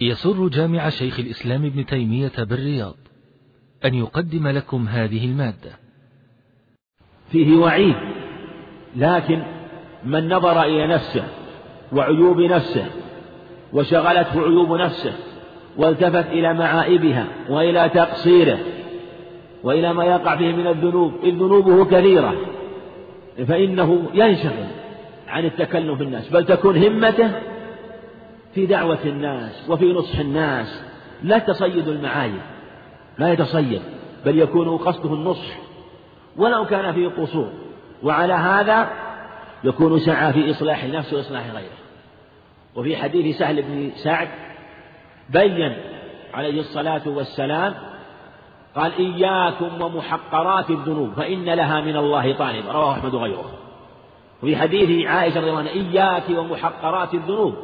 يسر جامع شيخ الإسلام ابن تيمية بالرياض أن يقدم لكم هذه المادة. فيه وعيد لكن من نظر إلى نفسه وعيوب نفسه وشغلته عيوب نفسه والتفت إلى معائبها وإلى تقصيره وإلى ما يقع فيه من الذنوب إذ ذنوبه كثيرة فإنه ينشغل عن التكلم في الناس بل تكون همته في دعوة الناس وفي نصح الناس. لا تصيد المعايب لا يتصيد بل يكون قصده النصح. ولو كان فيه قصور وعلى هذا يكون سعى في إصلاح نفسه وإصلاح غيره. وفي حديث سهل بن سعد بين عليه الصلاة والسلام قال إياكم ومحقرات الذنوب فإن لها من الله طالب رواه أحمد وغيره. وفي حديث عائشة رضي الله عنها إياك ومحقرات الذنوب.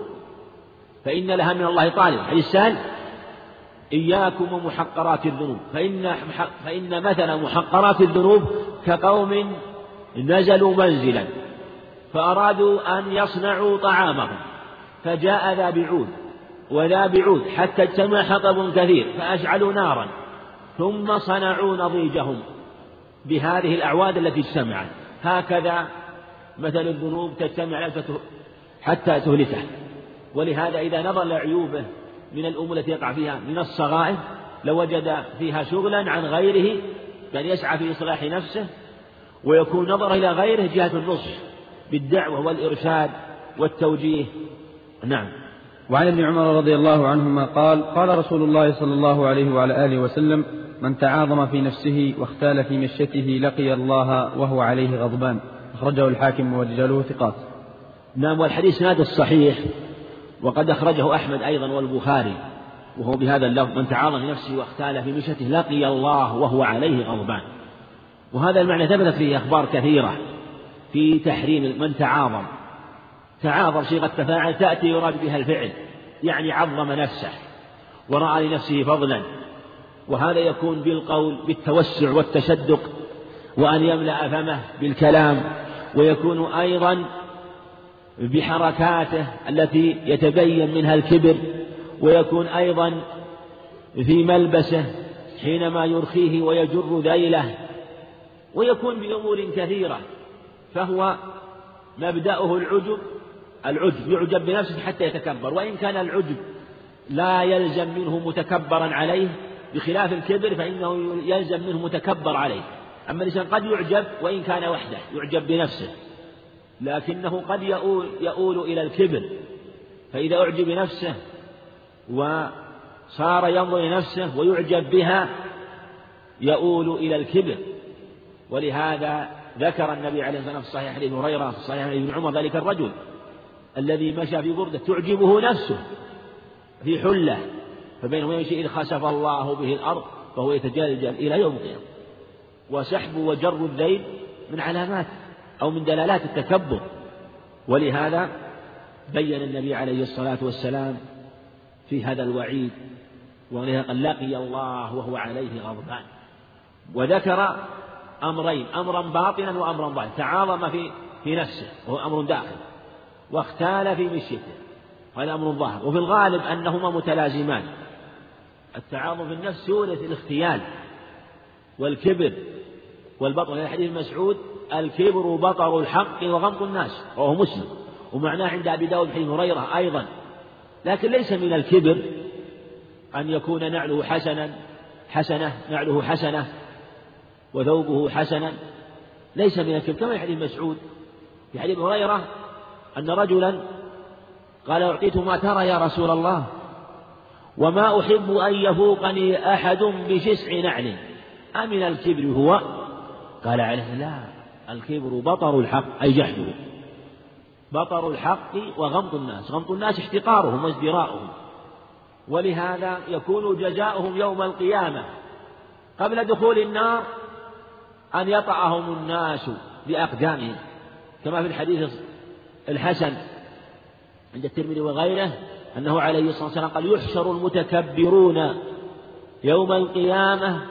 فإن لها من الله طالب. حديث سهل إياكم ومحقرات الذنوب. فإن فإن مثل محقرات الذنوب كقوم نزلوا منزلا فأرادوا أن يصنعوا طعامهم فجاء ذا بعود وذا بعود حتى اجتمع حطب كثير فأشعلوا نارا ثم صنعوا نضيجهم بهذه الأعواد التي اجتمعت. هكذا مثل الذنوب تجتمع حتى تهلكه. ولهذا إذا نظر لعيوبه من الأمور التي يقع فيها من الصغائر لوجد فيها شغلا عن غيره بأن يسعى في إصلاح نفسه ويكون نظر إلى غيره جهة النصح بالدعوة والإرشاد والتوجيه. نعم. وعن ابن عمر رضي الله عنهما قال قال رسول الله صلى الله عليه وعلى آله وسلم من تعاظم في نفسه واختال في مشيته لقي الله وهو عليه غضبان. أخرجه الحاكم ورجاله ثقات. نعم والحديث هذا الصحيح وقد أخرجه أحمد أيضا والبخاري وهو بهذا اللفظ من تعاظم في نفسه واختال في مشيته لقي الله وهو عليه غضبان. وهذا المعنى ثبتت فيه أخبار كثيرة في تحريم من تعاظم. تعاظم صيغة تفاعل تأتي يراد بها الفعل يعني عظم نفسه ورأى لنفسه فضلا وهذا يكون بالقول بالتوسع والتشدق وأن يملأ فمه بالكلام ويكون أيضا بحركاته التي يتبين منها الكبر ويكون أيضا في ملبسه حينما يرخيه ويجر ذيله ويكون بأمور كثيرة فهو مبدأه العجب العجب يعجب بنفسه حتى يتكبر وإن كان العجب لا يلزم منه متكبرا عليه بخلاف الكبر فإنه يلزم منه متكبر عليه أما الإنسان قد يعجب وإن كان وحده يعجب بنفسه. لكنه قد يؤول, يؤول إلى الكبر فإذا أعجب بنفسه وصار ينظر لنفسه ويعجب بها يؤول إلى الكبر. ولهذا ذكر النبي عليه الصلاة والسلام في صحيح حديث هريرة في صحيح ابن عمر ذلك الرجل الذي مشى في بردة تعجبه نفسه في حلة فبينما يمشي إذ خسف الله به الأرض فهو يتجلجل إلى يوم القيامة. وسحب وجر الذيل من علامات. أو من دلالات التكبر. ولهذا بين النبي عليه الصلاة والسلام في هذا الوعيد قال لقي الله وهو عليه غضبان. وذكر أمرين أمرا باطنا وأمرا ظاهرا تعاظم في في نفسه وهو أمر داخل. واختال في مشيته وهذا أمر ظاهر. وفي الغالب أنهما متلازمان. التعاظم في النفس يورث الإختيال والكبر والبطر من حديث مسعود الكبر بطر الحق وغمط الناس وهو مسلم. ومعناه عند أبي داود حديث هريرة أيضا. لكن ليس من الكبر أن يكون نعله حسنا حسنة نعله حسنة وثوبه حسنا. ليس من الكبر كما في حديث مسعود. في حديث هريرة أن رجلا قال أعطيت ما ترى يا رسول الله وما أحب أن يفوقني أحد بشسع نعل. أمن الكبر هو؟ قال عليه لا. الكبر بطر الحق أي جحده. بطر الحق وغمط الناس غمط الناس احتقارهم وازدراؤهم. ولهذا يكون جزاؤهم يوم القيامة قبل دخول النار أن يطعهم الناس بأقدامهم. كما في الحديث الحسن عند الترمذي وغيره أنه عليه الصلاة والسلام قال يحشر المتكبرون يوم القيامة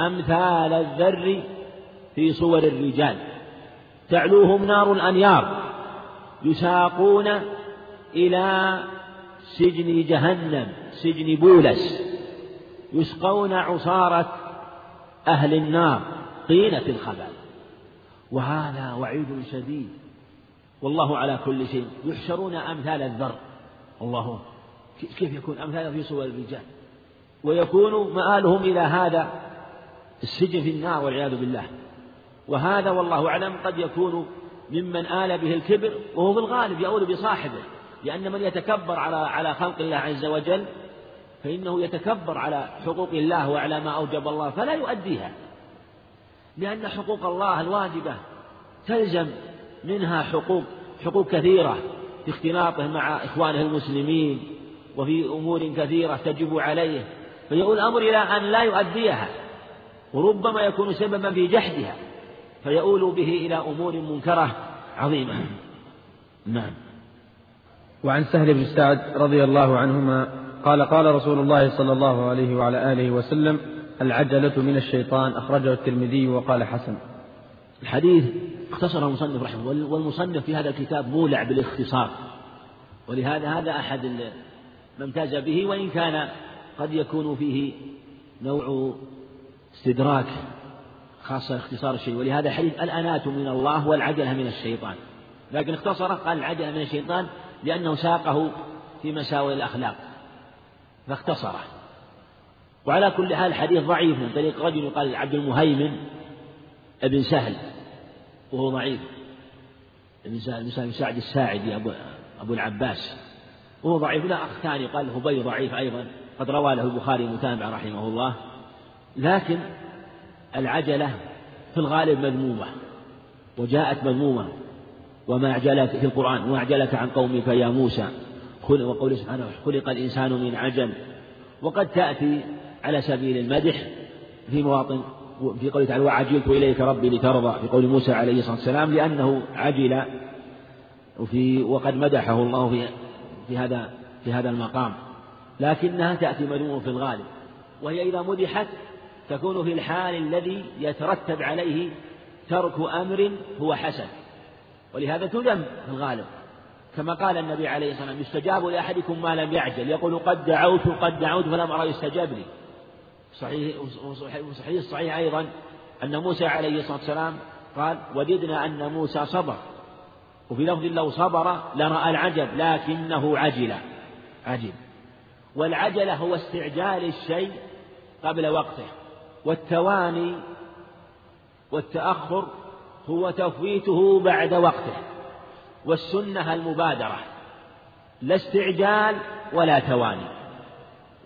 أمثال الذر في صور الرجال. تعلوهم نار الأنيار. يساقون إلى سجن جهنم سجن بولس. يسقون عصارة أهل النار طينة الخبال. وهذا وعيد شديد. والله على كل شيء. يحشرون أمثال الذر. الله كيف يكون أمثال في صور الرجال؟ ويكون مآلهم إلى هذا السجن في النار والعياذ بالله. وهذا والله أعلم قد يكون ممن آل به الكبر وهو في الغالب يؤول بصاحبه لأن من يتكبر على على خلق الله عز وجل فإنه يتكبر على حقوق الله وعلى ما أوجب الله فلا يؤديها لأن حقوق الله الواجبة تلزم منها حقوق حقوق كثيرة في اختلاطه مع إخوانه المسلمين وفي أمور كثيرة تجب عليه فيؤول الأمر إلى أن لا يؤديها وربما يكون سببا في جحدها. فيؤول به إلى أمور منكرة عظيمة. نعم. وعن سهل بن سعد رضي الله عنهما قال قال رسول الله صلى الله عليه وعلى آله وسلم العجلة من الشيطان أخرجه الترمذي وقال حسن. الحديث اختصره المصنف رحمه الله والمصنف في هذا الكتاب مولع بالاختصار. ولهذا هذا أحد ما امتاز به وإن كان قد يكون فيه نوع استدراك خاصة اختصار الشيء. ولهذا حديث الأنات من الله والعجلة من الشيطان. لكن اختصره قال العجلة من الشيطان لأنه ساقه في مساوئ الأخلاق. فاختصره. وعلى كل حال الحديث ضعيف من طريق رجل يقال عبد المهيمن ابن سهل وهو ضعيف. ابن سهل بن سعد الساعدي أبو, أبو العباس وهو ضعيف. لا أخ ثاني قال هبي ضعيف أيضا قد روى له البخاري متابع رحمه الله. لكن العجلة في الغالب مذمومة وجاءت مذمومة. وما أعجلك في القرآن وما أعجلك عن قومك يا موسى؟ وقول سبحانه خلق الإنسان من عجل. وقد تأتي على سبيل المدح في مواطن في قوله تعالى وعجلت إليك ربي لترضى في قول موسى عليه الصلاة والسلام لأنه عجل. وفي وقد مدحه الله في في هذا في هذا المقام. لكنها تأتي مذمومة في الغالب وهي إذا مدحت تكون في الحال الذي يترتب عليه ترك أمر هو حسن. ولهذا تذم في الغالب. كما قال النبي عليه الصلاة والسلام يستجاب لأحدكم ما لم يعجل. يقول قد دعوت قد دعوت فلم أرى يستجاب لي. صحيح صحيح الصحيح أيضا أن موسى عليه الصلاة والسلام قال وددنا أن موسى صبر. وفي لفظ لو صبر لرأى العجب لكنه عجل. عجل. والعجلة هو استعجال الشيء قبل وقته. والتواني والتأخر هو تفويته بعد وقته والسنة المبادرة لا استعجال ولا تواني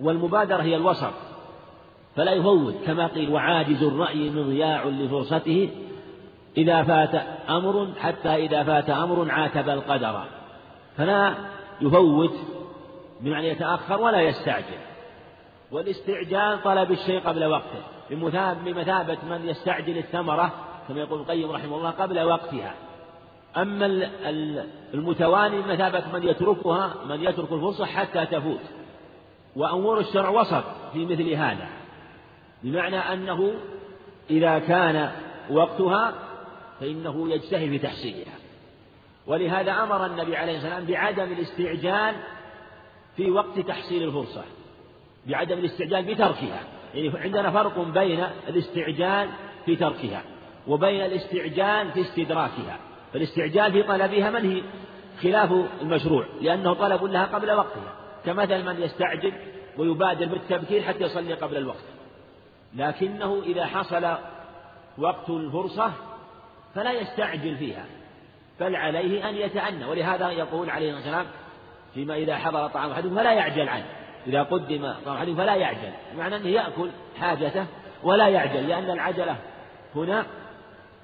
والمبادرة هي الوسط فلا يفوت كما قيل وعاجز الرأي مضياع لفرصته إذا فات أمر حتى إذا فات أمر عاتب القدر فلا يفوت بمعنى يتأخر ولا يستعجل والاستعجال طلب الشيء قبل وقته. بمثابة من يستعجل الثمرة كما يقول القيم رحمه الله قبل وقتها. أما المتواني بمثابة من يتركها من يترك الفرصة حتى تفوت. وأمور الشرع وسط في مثل هذا. بمعنى أنه إذا كان وقتها فإنه يجتهد في تحصيلها. ولهذا أمر النبي عليه الصلاة والسلام بعدم الاستعجال في وقت تحصيل الفرصة. بعدم الاستعجال بتركها. يعني عندنا فرق بين الاستعجال في تركها وبين الاستعجال في استدراكها. فالاستعجال في طلبها منهي خلاف المشروع لأنه طلب لها قبل وقتها. كمثل من يستعجل ويبادر بالتبكير حتى يصلي قبل الوقت. لكنه إذا حصل وقت الفرصة فلا يستعجل فيها. بل عليه أن يتأنى. ولهذا يقول عليه الصلاة والسلام فيما إذا حضر طعام أحدهم فلا يعجل عنه. إذا قدم طعام فلا يعجل بمعنى أنه يأكل حاجته ولا يعجل لأن العجلة هنا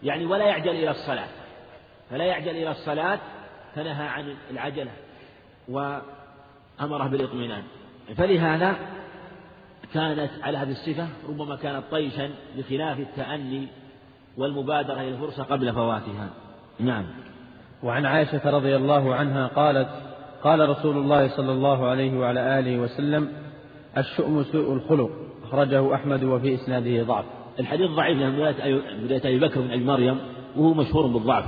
يعني ولا يعجل إلى الصلاة. فلا يعجل إلى الصلاة فنهى عن العجلة وأمره بالإطمئنان. فلهذا كانت على هذه الصفة ربما كانت طيشا بخلاف التأني والمبادرة إلى الفرصة قبل فواتها. نعم. وعن عائشة رضي الله عنها قالت قال رسول الله صلى الله عليه وعلى آله وسلم الشؤم سوء الخلق. أخرجه أحمد وفي إسناده ضعف. الحديث ضعيف من بداية أبي بكر بن أبي مريم وهو مشهور بالضعف.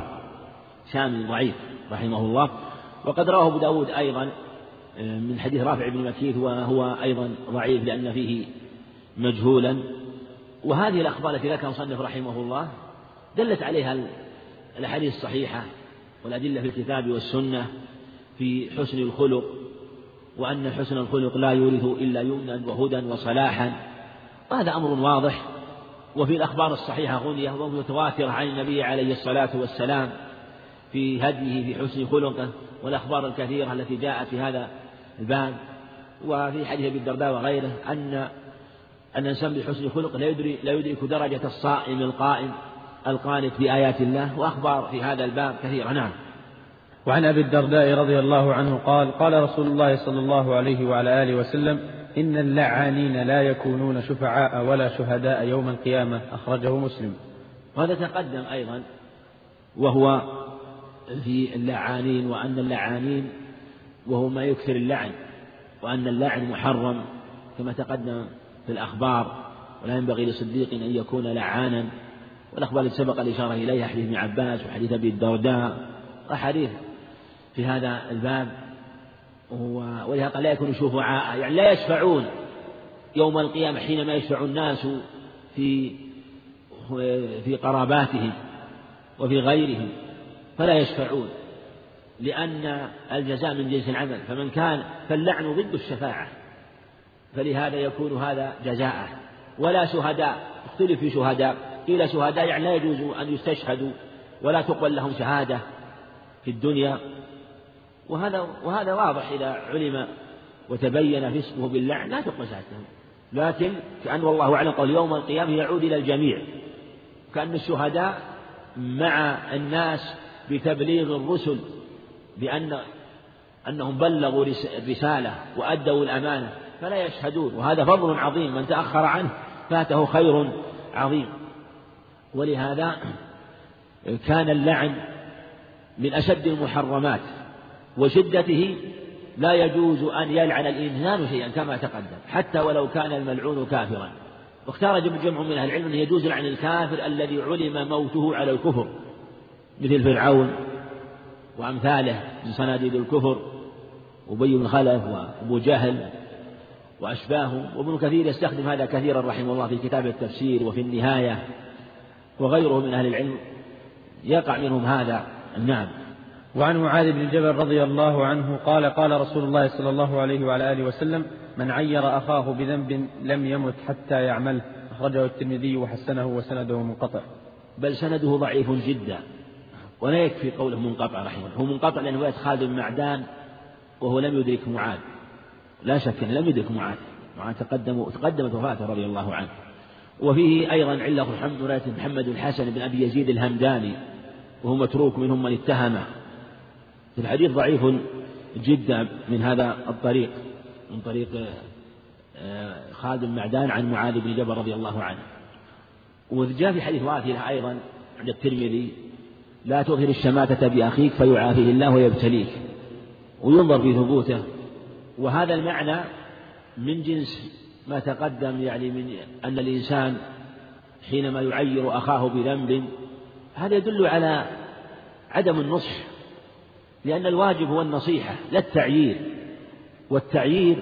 شامل ضعيف رحمه الله. وقد رواه أبو داود أيضا من حديث رافع بن مكيث وهو أيضا ضعيف لأن فيه مجهولا. وهذه الأخبار التي ذكر مصنف رحمه الله دلت عليها الأحاديث الصحيحة والأدلة في الكتاب والسنة. في حسن الخلق وأن حسن الخلق لا يورث إلا يمنا وهدى وصلاحا. وهذا أمر واضح. وفي الأخبار الصحيحة غنية ومتواترة عن النبي عليه الصلاة والسلام في هديه في حسن خلقه والأخبار الكثيرة التي جاءت في هذا الباب. وفي حديث أبي الدرداء وغيره أن أن الإنسان بحسن خلق لا يدرك لا يدرك درجة الصائم القائم القانت بآيات الله. وأخبار في هذا الباب كثيرة. نعم. وعن أبي الدرداء رضي الله عنه قال قال رسول الله صلى الله عليه وعلى آله وسلم إن اللعانين لا يكونون شفعاء ولا شهداء يوم القيامة أخرجه مسلم. وهذا تقدم أيضا وهو في اللعانين وأن اللعانين وهو ما يكثر اللعن وأن اللعن محرم كما تقدم في الأخبار ولا ينبغي لصديق أن يكون لعانا. والأخبار التي سبق الإشارة إليها حديث ابن عباس وحديث أبي الدرداء وحديث في هذا الباب ولهذا قال لا يكون شفعاء. يعني لا يشفعون يوم القيامة حينما يشفع الناس في في قراباتهم وفي غيرهم فلا يشفعون لأن الجزاء من جنس العمل. فمن كان فاللعن ضد الشفاعة فلهذا يكون هذا جزاءه ولا شهداء اختلف في شهداء. قيل شهداء يعني لا يجوز أن يستشهدوا ولا تقبل لهم شهادة في الدنيا. وهذا وهذا واضح إذا علم وتبين فسقه باللعن لا تقبل شهادتهم لكن كأن والله أعلم قال يوم القيامة يعود إلى الجميع. كأن الشهداء مع الناس بتبليغ الرسل بأن أنهم بلغوا الرسالة وأدوا الأمانة فلا يشهدون. وهذا فضل عظيم من تأخر عنه فاته خير عظيم. ولهذا كان اللعن من أشد المحرمات. وشدته لا يجوز أن يلعن الإنسان شيئا كما تقدم حتى ولو كان الملعون كافرا. واختار جمع من أهل العلم أنه يجوز لعن الكافر الذي علم موته على الكفر مثل فرعون وأمثاله من صناديد الكفر أبي بن خلف وأبو جهل وأشباههم وابن كثير يستخدم هذا كثيرا رحمه الله في كتاب التفسير وفي النهاية وغيره من أهل العلم. يقع منهم هذا نعم. وعن معاذ بن جبل رضي الله عنه قال قال رسول الله صلى الله عليه وعلى آله وسلم من عير أخاه بذنب لم يمت حتى يعمله. أخرجه الترمذي وحسنه وسنده منقطع. بل سنده ضعيف جدا. ولا يكفي قوله منقطع رحمه الله. هو منقطع لأنه رواية خالد بن معدان وهو لم يدرك معاذ. لا شك أنه لم يدرك معاذ. معاذ تقدم تقدمت وفاته رضي الله عنه. وفيه أيضا علة محمد محمد الحسن بن أبي يزيد الهمداني وهو متروك منهم من اتهمه. الحديث ضعيف جدا من هذا الطريق من طريق آه، خالد بن معدان عن معاذ بن جبل رضي الله عنه. وجاء في حديث واثلة أيضا عند الترمذي لا تظهر الشماتة بأخيك فيعافيه الله ويبتليك وينظر في ثبوته. وهذا المعنى من جنس ما تقدم يعني من أن الإنسان حينما يعير أخاه بذنب هذا يدل على عدم النصح. لأن الواجب هو النصيحة لا التعيير والتعيير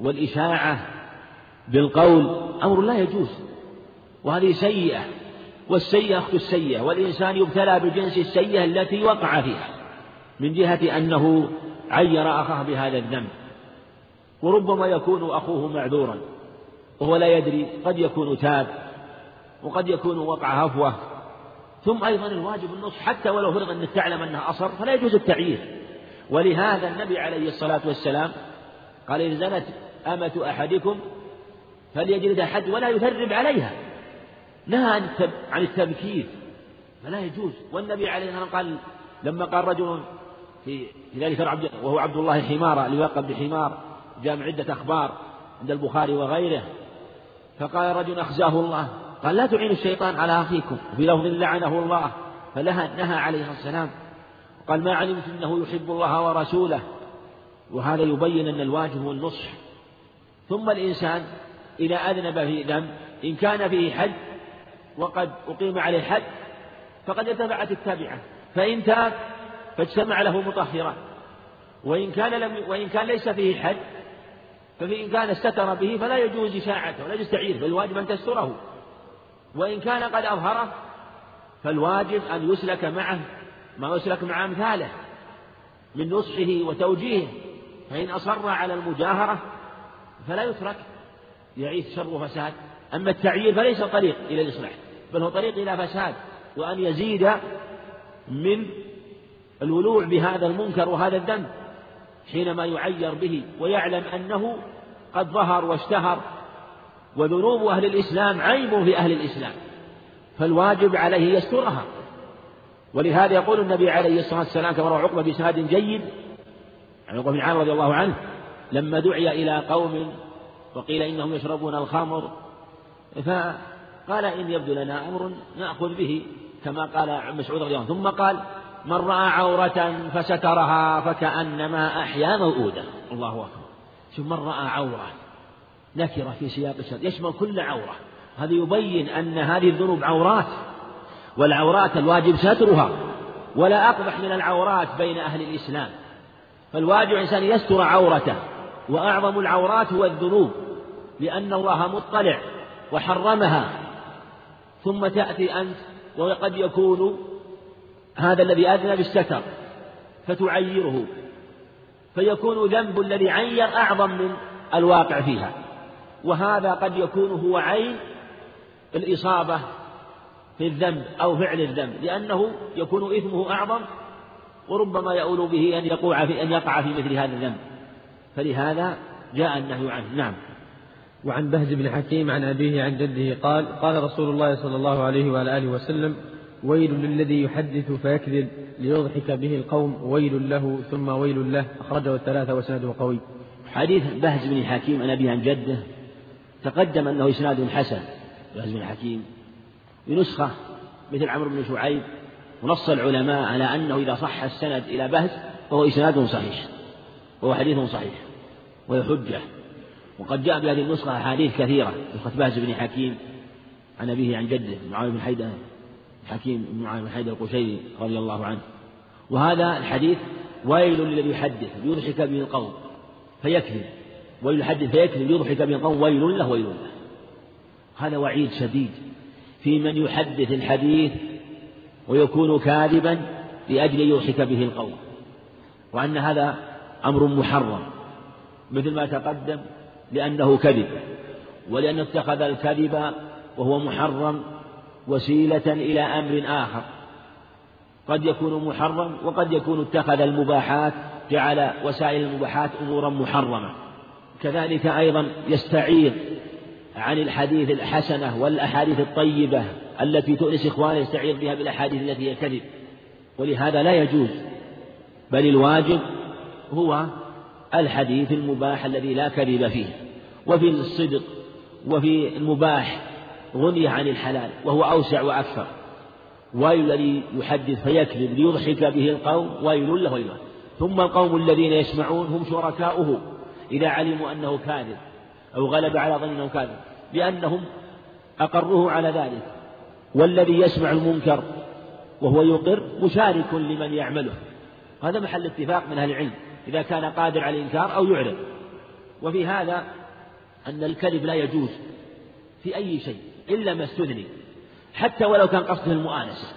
والإشاعة بالقول أمر لا يجوز وهذه سيئة والسيئة أخت السيئة والإنسان يبتلى بجنس السيئة التي وقع فيها من جهة أنه عير أخاه بهذا الذنب وربما يكون أخوه معذورا وهو لا يدري قد يكون تاب وقد يكون وقع هفوة ثم أيضا الواجب النصح حتى ولو فرض أنك تعلم أنها أصر فلا يجوز التعيير. ولهذا النبي عليه الصلاة والسلام قال إن زنت أمة أحدكم فليجلد حد ولا يثرب عليها. نهى عن التبكير. فلا يجوز. والنبي عليه الصلاة والسلام قال لما قال رجل في ذلك عبد وهو عبد الله حمارة ليلقب بحمار جاء عدة أخبار عند البخاري وغيره فقال رجل أخزاه الله. قال لا تعينوا الشيطان على أخيكم. وفي لفظ لعنه الله فلها نهى عليه السلام قال ما علمت أنه يحب الله ورسوله. وهذا يبين أن الواجب هو النصح. ثم الإنسان إذا أذنب في ذنب إن كان فيه حد وقد أقيم عليه حد فقد اتبعت التابعة. فإن تاب فاجتمع له مطهران وإن كان لم وإن كان ليس فيه حد فإن كان استتر به فلا يجوز إشاعته ولا يجوز تعييره بل الواجب أن تستره. وإن كان قد أظهره فالواجب أن يسلك معه ما يسلك مع أمثاله من نصحه وتوجيهه. فإن أصر على المجاهرة فلا يترك يعيث شر وفساد. أما التعيير فليس طريق إلى الإصلاح بل هو طريق إلى فساد وأن يزيد من الولوع بهذا المنكر وهذا الذنب حينما يعير به ويعلم أنه قد ظهر واشتهر وذنوب أهل الإسلام عيب في أهل الإسلام. فالواجب عليه يسترها. ولهذا يقول النبي عليه الصلاة والسلام كما روى عقبة بإسناد جيد عن عقبة بن عامر رضي الله عنه لما دعي إلى قوم وقيل إنهم يشربون الخمر فقال إن يبدو لنا أمر نأخذ به كما قال مسعود رضي الله عنه. ثم قال من رأى عورة فسترها فكأنما أحيا موؤودا. الله أكبر. شوف من رأى عورة نكرة في سياق الشرط يشمل كل عورة. هذا يبين أن هذه الذنوب عورات والعورات الواجب سترها. ولا أقبح من العورات بين أهل الإسلام. فالواجب الإنسان يستر عورته وأعظم العورات هو الذنوب لأن الله مطلع وحرمها. ثم تأتي أنت وقد يكون هذا الذي أذنب الستر فتعيره. فيكون ذنب الذي عير أعظم من الواقع فيها. وهذا قد يكون هو عين الإصابة في الذنب أو فعل الذنب لأنه يكون إثمه أعظم وربما يؤول به أن يقع في أن يقع في مثل هذا الذنب. فلهذا جاء النهي عنه. نعم. وعن بهز بن حكيم عن أبيه عن جده قال قال رسول الله صلى الله عليه وعلى آله وسلم ويل للذي يحدث فيكذب ليضحك به القوم ويل له ثم ويل له أخرجه الثلاثة وسنده قوي. حديث بهز بن حكيم عن أبيه عن جده تقدم أنه إسناد حسن بهز بن حكيم. بنسخة مثل عمرو بن شعيب ونص العلماء على أنه إذا صح السند إلى بهز فهو إسناد صحيح وهو حديث صحيح وهي حجة. وقد جاء بهذه النسخة أحاديث كثيرة نسخة بهز بن حكيم عن أبيه عن جده معاوية بن حيدة حكيم بن معاوية بن حيدة القشيري رضي الله عنه. وهذا الحديث ويل للذي يحدث ليضحك به القوم فيكذب. ويل يحدث فيكذب ليضحك به القوم ويل له ويل له. هذا وعيد شديد. في من يحدث الحديث ويكون كاذبا لأجل يضحك به القوم وأن هذا أمر محرم. مثل ما تقدم لأنه كذب. ولأنه اتخذ الكذب وهو محرم وسيلة إلى أمر آخر. قد يكون محرم وقد يكون اتخذ المباحات جعل وسائل المباحات أمورا محرمة. كذلك أيضا يستعير عن الحديث الحسنة والأحاديث الطيبة التي تؤنس إخوانه يستعير بها بالأحاديث التي هي كذب. ولهذا لا يجوز بل الواجب هو الحديث المباح الذي لا كذب فيه. وفي الصدق وفي المباح غني عن الحلال وهو أوسع وأكثر. ويل الذي يحدث فيكذب ليضحك به القوم ويل له ثم القوم الذين يسمعون هم شركاؤه. إذا علموا أنه كاذب أو غلب على ظن أنه كاذب لأنهم أقروه على ذلك. والذي يسمع المنكر وهو يقر مشارك لمن يعمله. هذا محل اتفاق من أهل العلم إذا كان قادر على الإنكار أو يعرض. وفي هذا أن الكذب لا يجوز في أي شيء إلا ما استثني. حتى ولو كان قصده المؤانسة.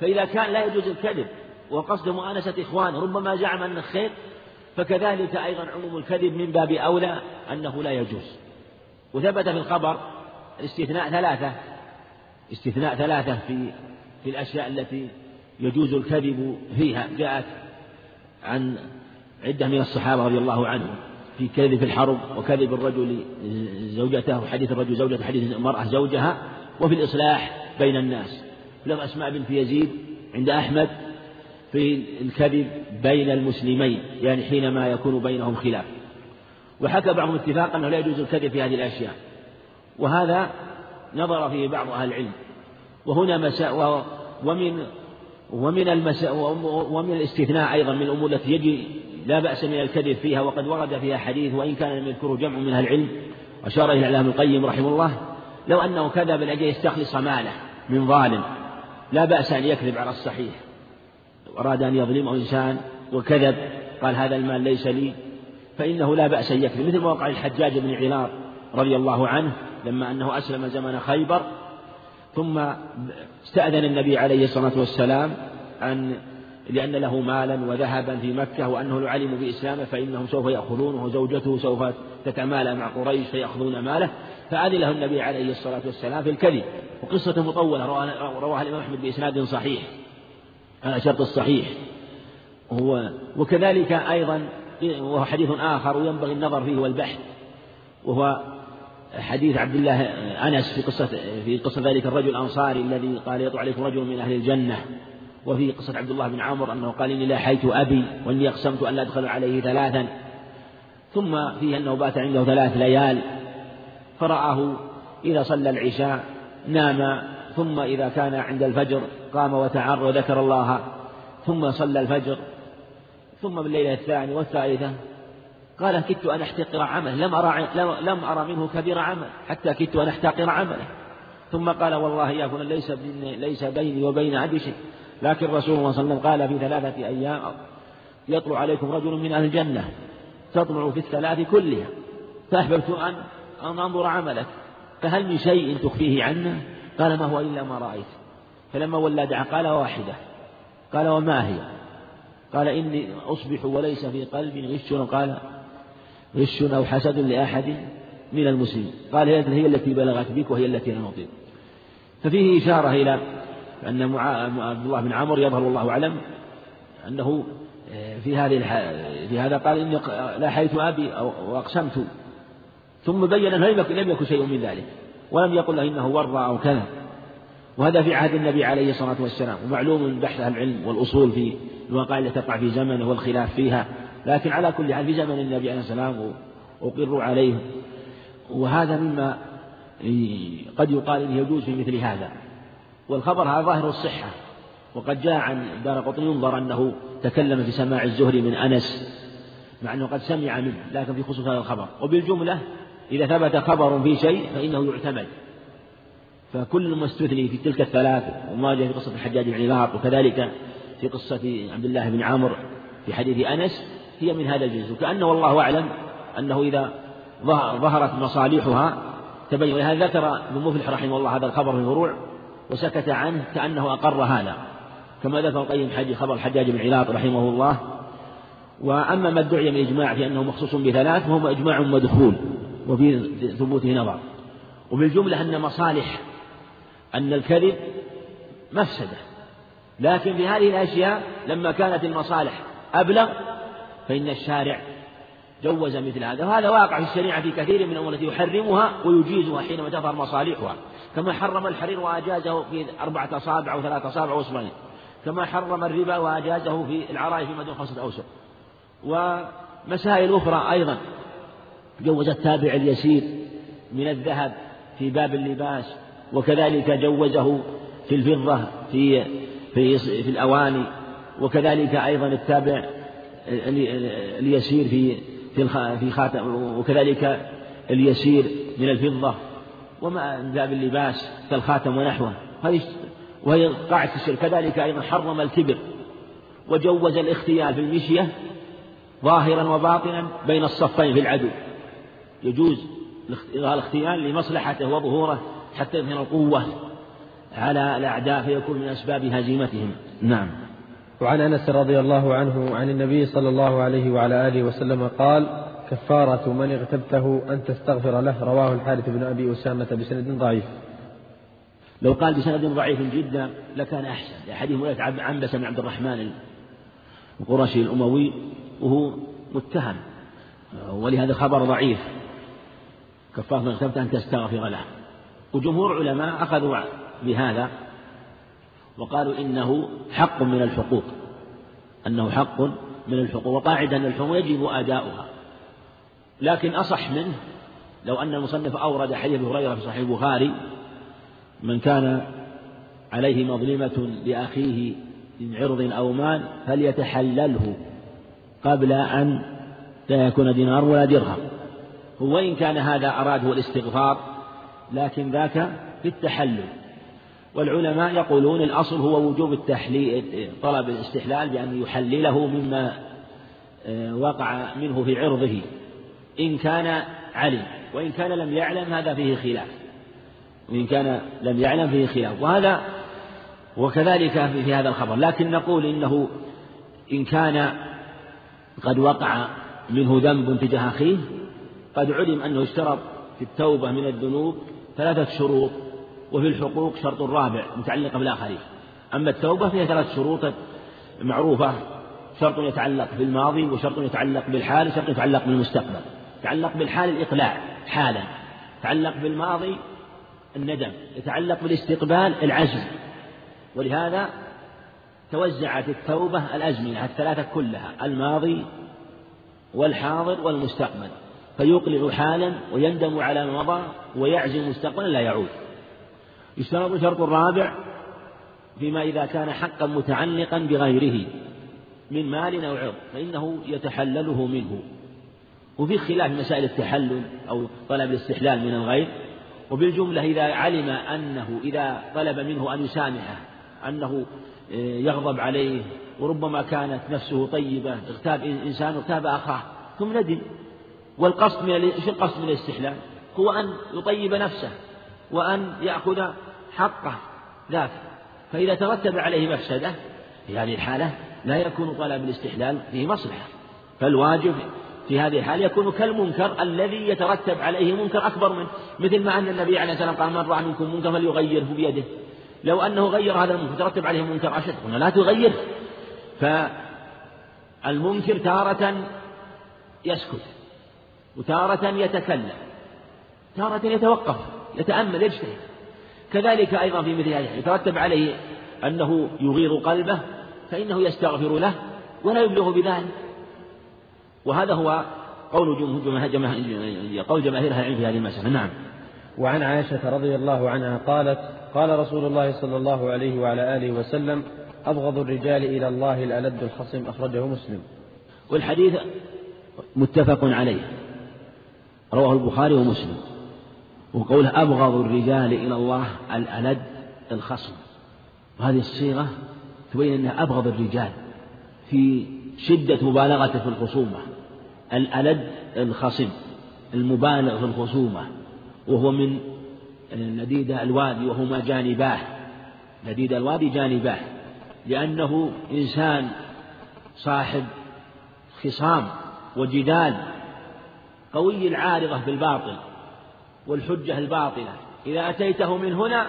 فإذا كان لا يجوز الكذب وقصد مؤانسة إخوانه ربما زعم أنه خير فكذلك أيضا عموم الكذب من باب أولى أنه لا يجوز. وثبت في الخبر الاستثناء ثلاثة استثناء ثلاثة في في الأشياء التي يجوز الكذب فيها. جاءت عن عدة من الصحابة رضي الله عنهم في كذب في الحرب وكذب الرجل زوجته وحديث الرجل زوجته وحديث المرأة زوجها وفي الإصلاح بين الناس. لم أسماء بنت يزيد عند أحمد في الكذب بين المسلمين يعني حينما يكون بينهم خلاف. وحكى بعضهم اتفاقا أنه لا يجوز الكذب في هذه الأشياء. وهذا نظر فيه بعض أهل العلم. وهنا مساء ومن ومن المساء ومن الاستثناء أيضا من الأمور التي يجي لا بأس من الكذب فيها وقد ورد فيها حديث وإن كان لم يذكره جمع من أهل العلم. أشار إلى الإعلام القيم رحمه الله. لو أنه كذب لأجل يستخلص ماله من ظالم لا بأس أن يكذب على الصحيح. أراد أن يظلمه إنسان وكذب قال هذا المال ليس لي فإنه لا بأس أن يكذب. مثل ما وقع الحجاج بن علاط رضي الله عنه لما أنه أسلم زمن خيبر ثم استأذن النبي عليه الصلاة والسلام أن لأن له مالا وذهبا في مكة وأنه لو علموا بإسلامه فإنهم سوف يأخذونه وزوجته سوف تتمالى مع قريش فيأخذون ماله. فأذن له النبي عليه الصلاة والسلام في الكذب. وقصة مطولة رواها الإمام أحمد بإسناد صحيح. شرط الصحيح. هو وكذلك أيضا وهو حديث آخر وينبغي النظر فيه والبحث. وهو حديث عبد الله أنس في قصة في قصة ذلك الرجل الأنصاري الذي قال يطلع عليكم رجل من أهل الجنة. وفي قصة عبد الله بن عمرو أنه قال إني لاحيت أبي وإني أقسمت أن لا أدخل عليه ثلاثا. ثم فيه أنه بات عنده ثلاث ليال. فرآه إذا صلى العشاء نام ثم إذا كان عند الفجر قام وتعر وذكر الله ثم صلى الفجر ثم بالليلة الثانية والثالثة قال كدت أن أحتقر عمله لم أرى لم أرى منه كبير عمل حتى كدت أن أحتقر عمله. ثم قال والله يا فلان ليس ليس بيني وبين عبد شيء. لكن رسول الله صلى الله عليه وسلم قال في ثلاثة أيام يطلع عليكم رجل من أهل الجنة تطلع في الثلاث كلها فأحببت أن أنظر عملك فهل من شيء تخفيه عنا؟ قال ما هو إلا ما رأيت. فلما ولى دعا قال واحدة. قال وما هي؟ قال إني أصبح وليس في قلبي غش قال غش أو حسد لأحد من المسلمين. قال هي التي بلغت بك وهي التي لم أطيق ففيه إشارة إلى أن عبد الله بن عمرو يظهر الله أعلم أنه آه، في هذه في هذا قال إني لاحيت أبي وأقسمت. ثم بين أنه لم يكن شيء من ذلك. ولم يقل له إنه ورى أو كذا. وهذا في عهد النبي عليه الصلاة والسلام ومعلوم من بحث العلم والأصول في الواقع التي تقع في زمنه والخلاف فيها لكن على كل حال في زمن النبي عليه السلام أقروا عليه. وهذا مما قد يقال إنه يجوز في مثل هذا. والخبر هذا ظاهر الصحة. وقد جاء عن دار قطن ينظر أنه تكلم في سماع الزهري من أنس مع أنه قد سمع منه لكن في خصوص هذا الخبر. وبالجملة إذا ثبت خبر في شيء فإنه يعتمد. فكل ما استثني في تلك الثلاث وما جاء في قصة الحجاج بن علاط وكذلك في قصة عبد الله بن عامر في حديث أنس هي من هذا الجنس. وكأنه والله أعلم أنه إذا ظهرت مصالحها تبين. ولهذا ذكر ابن مفلح رحمه الله هذا الخبر في الفروع وسكت عنه كأنه أقر هذا. كما ذكر القيم حديث خبر الحجاج بن علاط رحمه الله. وأما ما ادعي من إجماع في أنه مخصوص بثلاث فهو إجماع مدخول. وفي ثبوته نظر. وبالجملة أن مصالح أن الكذب مفسدة. لكن في هذه الأشياء لما كانت المصالح أبلغ فإن الشارع جوز مثل هذا. وهذا واقع في الشريعة في كثير من الأمور التي يحرمها ويجيزها حينما تظهر مصالحها. كما حرم الحرير وأجازه في أربعة أصابع أو ثلاثة أصابع وأصبعين كما حرم الربا وأجازه في العراء فيما دون خمسة أوسق ومسائل أخرى أيضا. جوز التابع اليسير من الذهب في باب اللباس وكذلك جوزه في الفضة في في في الأواني وكذلك أيضا التابع اليسير في في في خاتم وكذلك اليسير من الفضة وما من باب اللباس كالخاتم ونحوه. هذه وهي قاعدة الشرك. كذلك أيضا حرم الكبر وجوز الاختيال في المشية ظاهرا وباطنا بين الصفين في العدو. يجوز الاختيال لمصلحته وظهوره حتى يظهر القوة على الأعداء فيكون من أسباب هزيمتهم. نعم. وعن أنس رضي الله عنه عن النبي صلى الله عليه وعلى آله وسلم قال كفارة من اغتبته أن تستغفر له. رواه الحارث بن أبي أسامة بسند ضعيف. لو قال بسند ضعيف جدا لكان أحسن لحديث مولاه عنبسة بن عبد الرحمن القرشي الأموي وهو متهم ولهذا خبر ضعيف. كفارة من اغتبته أن تستغفر له. وجمهور العلماء أخذوا بهذا وقالوا إنه حق من الحقوق أنه حق من الحقوق وقاعدة أن الحقوق يجب أداؤها. لكن أصح منه لو أن المصنف أورد حديث هريرة في صحيح البخاري من كان عليه مظلمة لأخيه من عرض أو مال فليتحلله قبل أن لا يكون دينار ولا درهم. وإن كان هذا أراده الاستغفار لكن ذاك في التحلل والعلماء يقولون الأصل هو وجوب التحليل طلب الاستحلال بأن يحلله مما آه، وقع منه في عرضه. إن كان علم وإن كان لم يعلم هذا فيه خلاف. وإن كان لم يعلم فيه خلاف. وهذا وكذلك في هذا الخبر. لكن نقول إنه إن كان قد وقع منه ذنب تجاه أخيه قد علم أنه اشترط في التوبة من الذنوب ثلاثة شروط وفي الحقوق شرط رابع متعلقة بالآخرين. أما التوبة فيها ثلاث شروط معروفة شرط يتعلق بالماضي وشرط يتعلق بالحال وشرط يتعلق بالمستقبل. يتعلق بالحال الإقلاع حالا. يتعلق بالماضي الندم يتعلق بالاستقبال العزم. ولهذا توزعت التوبة الأزمنة الثلاثة كلها الماضي والحاضر والمستقبل. فيقلع حالا ويندم على ما مضى ويعزم مستقبلا لا يعود. يشترط الشرط الرابع فيما إذا كان حقا متعلقا بغيره من مال أو عرض فإنه يتحلله منه. وفي خلاف مسائل التحلل أو طلب الاستحلال من الغير وبالجملة إذا علم أنه إذا طلب منه أن يسامحه أنه آه، يغضب عليه وربما كانت نفسه طيبة اغتاب إنسان اغتاب أخاه ثم ندم. والقصد من إيش القصد من الاستحلال؟ هو أن يطيب نفسه وأن يأخذ حقه ذاك فإذا ترتب عليه مفسدة في هذه الحالة لا يكون طلب الاستحلال فيه مصلحة. فالواجب في هذه الحالة يكون كالمنكر الذي يترتب عليه منكر أكبر منه. مثل ما أن النبي عليه الصلاة والسلام قال من رأى منكم منكر فليغيره بيده. لو أنه غير هذا المنكر ترتب عليه منكر أشد. قلنا لا تغير. فالمنكر تارة يسكت. وتارة يتكلم تارة يتوقف يتأمل يجتهد. كذلك أيضا في مثل هذه يترتب عليه أنه يغير قلبه فإنه يستغفر له ولا يبلغ بذلك. وهذا هو قول جماهير قول جماهير العلم في هذه المسألة. نعم. وعن عائشة رضي الله عنها قالت قال رسول الله صلى الله عليه وعلى آله وسلم أبغض الرجال إلى الله الألد الخصم أخرجه مسلم. والحديث متفق عليه. رواه البخاري ومسلم. وقوله أبغض الرجال إلى الله الألد الخصم. وهذه الصيغة تبين أنها أبغض الرجال في شدة مبالغته في الخصومة. الألد الخصم المبالغ في الخصومة. وهو من نديد الوادي وهما جانباه. نديد الوادي جانباه. لأنه إنسان صاحب خصام وجدال قوي العارضة بالباطل والحجة الباطلة. إذا أتيته من هنا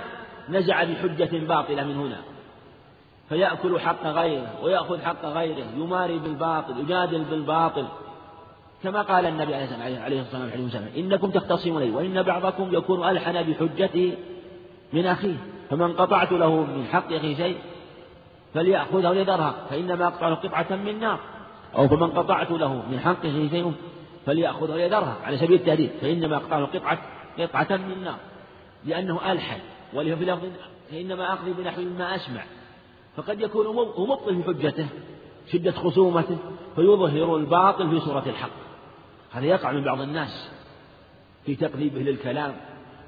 نزع بحجة باطلة من هنا. فيأكل حق غيره ويأخذ حق غيره يماري بالباطل يجادل بالباطل. كما قال النبي عليه الصلاة والسلام إنكم تختصمون لي وإن بعضكم يكون ألحن بحجته من أخيه فمن قطعت له من حق أخيه شيء فليأخذه وليذرها فإنما أقطع قطعة من نار أو فمن قطعت له من حق أخيه شيء فليأخذه وليذرها على سبيل التهديد فإنما أقطع له قطعة قطعة من نار لأنه ألحن وله في لفظ فإنما أقضي بنحو ما أسمع. فقد يكون مبطل في حجته شدة خصومته فيظهر الباطل في صورة الحق. هذا يقع من بعض الناس في تقليبه للكلام.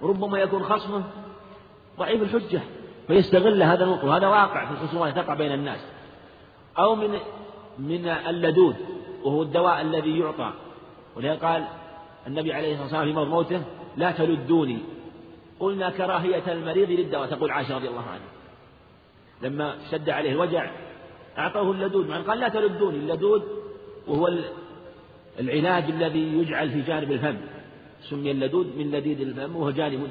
ربما يكون خصمه ضعيف الحجة فيستغل هذا النقطة وهذا واقع في الخصومات تقع بين الناس. أو من من اللدود وهو الدواء الذي يعطى ولهذا قال النبي عليه الصلاة والسلام في مرض موته لا تلدوني. قلنا كراهية المريض للدواء تقول عائشة رضي الله عنها. لما شد عليه الوجع أعطوه اللدود مع قال لا تلدوني اللدود وهو العلاج الذي يجعل في جانب الفم. سمي اللدود من لديد الفم وهو جانب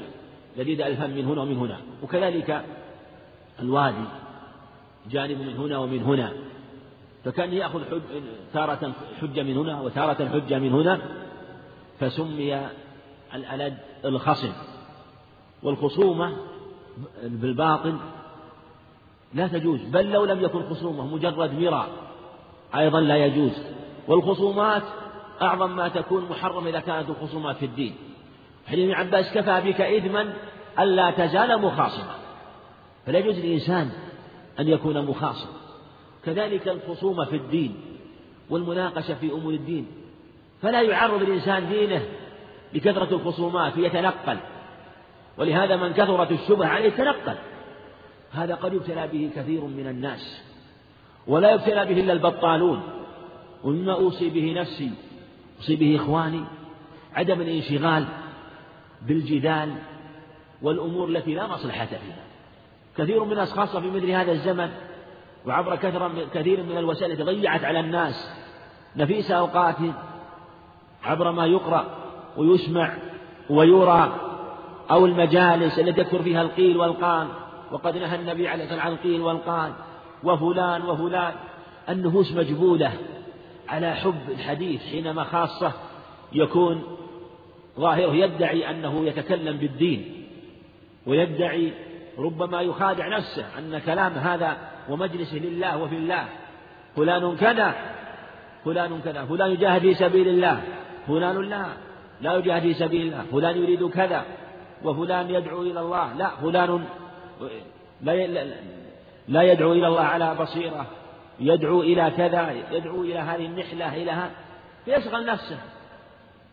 لديد الفم من هنا ومن هنا. وكذلك الوادي جانب من هنا ومن هنا. فكان يأخذ حج تارة حجة من هنا وتارة حجة من هنا فسمي الألد الخصم. والخصومة بالباطل لا تجوز بل لو لم يكن خصومة مجرد مراء أيضا لا يجوز. والخصومات أعظم ما تكون محرمة إذا كانت الخصومات في الدين. حديث ابن عباس كفى بك إثما ألا تزال مخاصما. فلا يجوز للإنسان أن يكون مخاصم كذلك الخصومة في الدين والمناقشة في أمور الدين. فلا يعرض الإنسان دينه لكثرة الخصومات فيتنقل ولهذا من كثرت الشبهة عليه تنقل هذا قد يبتلى به كثير من الناس. ولا يبتلى به إلا البطالون. ومما أوصي به نفسي أوصي به إخواني عدم الانشغال بالجدال والأمور التي لا مصلحة فيها. كثير من الناس خاصة في مثل هذا الزمن وعبر كثرة كثير من الوسائل التي ضيعت على الناس نفيس أوقاتهم عبر ما يقرأ ويسمع ويرى أو المجالس التي يكثر فيها القيل والقال. وقد نهى النبي عليه الصلاة والسلام عن القيل والقال. وفلان وفلان. النفوس مجبولة على حب الحديث حينما خاصة يكون ظاهره يدعي أنه يتكلم بالدين. ويدعي ربما يخادع نفسه أن كلام هذا ومجلسه لله وفي الله. فلان كذا فلان كذا فلان يجاهد في سبيل الله فلان لا لا يجاهد في سبيل الله فلان يريد كذا وفلان يدعو إلى الله لا فلان لا لا يدعو إلى الله على بصيرة يدعو إلى كذا يدعو إلى هذه النحلة إلى هذا فيشغل نفسه.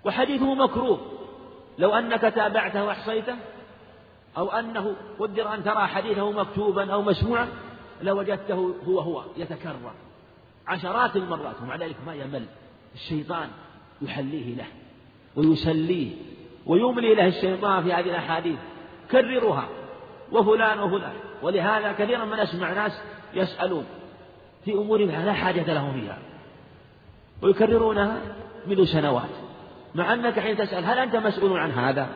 وحديثه مكروه. لو أنك تابعته وأحصيته أو أنه قدر أن ترى حديثه مكتوبا أو مسموعا لوجدته هو هو يتكرر عشرات المرات ومع ذلك ما يمل. الشيطان يحليه له ويسليه ويملي له الشيطان في هذه الأحاديث. كررها وفلان وفلان. ولهذا كثيرا ما نسمع ناس يسألون في أمور لا حاجة لهم فيها. ويكررونها منذ سنوات. مع أنك حين تسأل هل أنت مسؤول عن هذا؟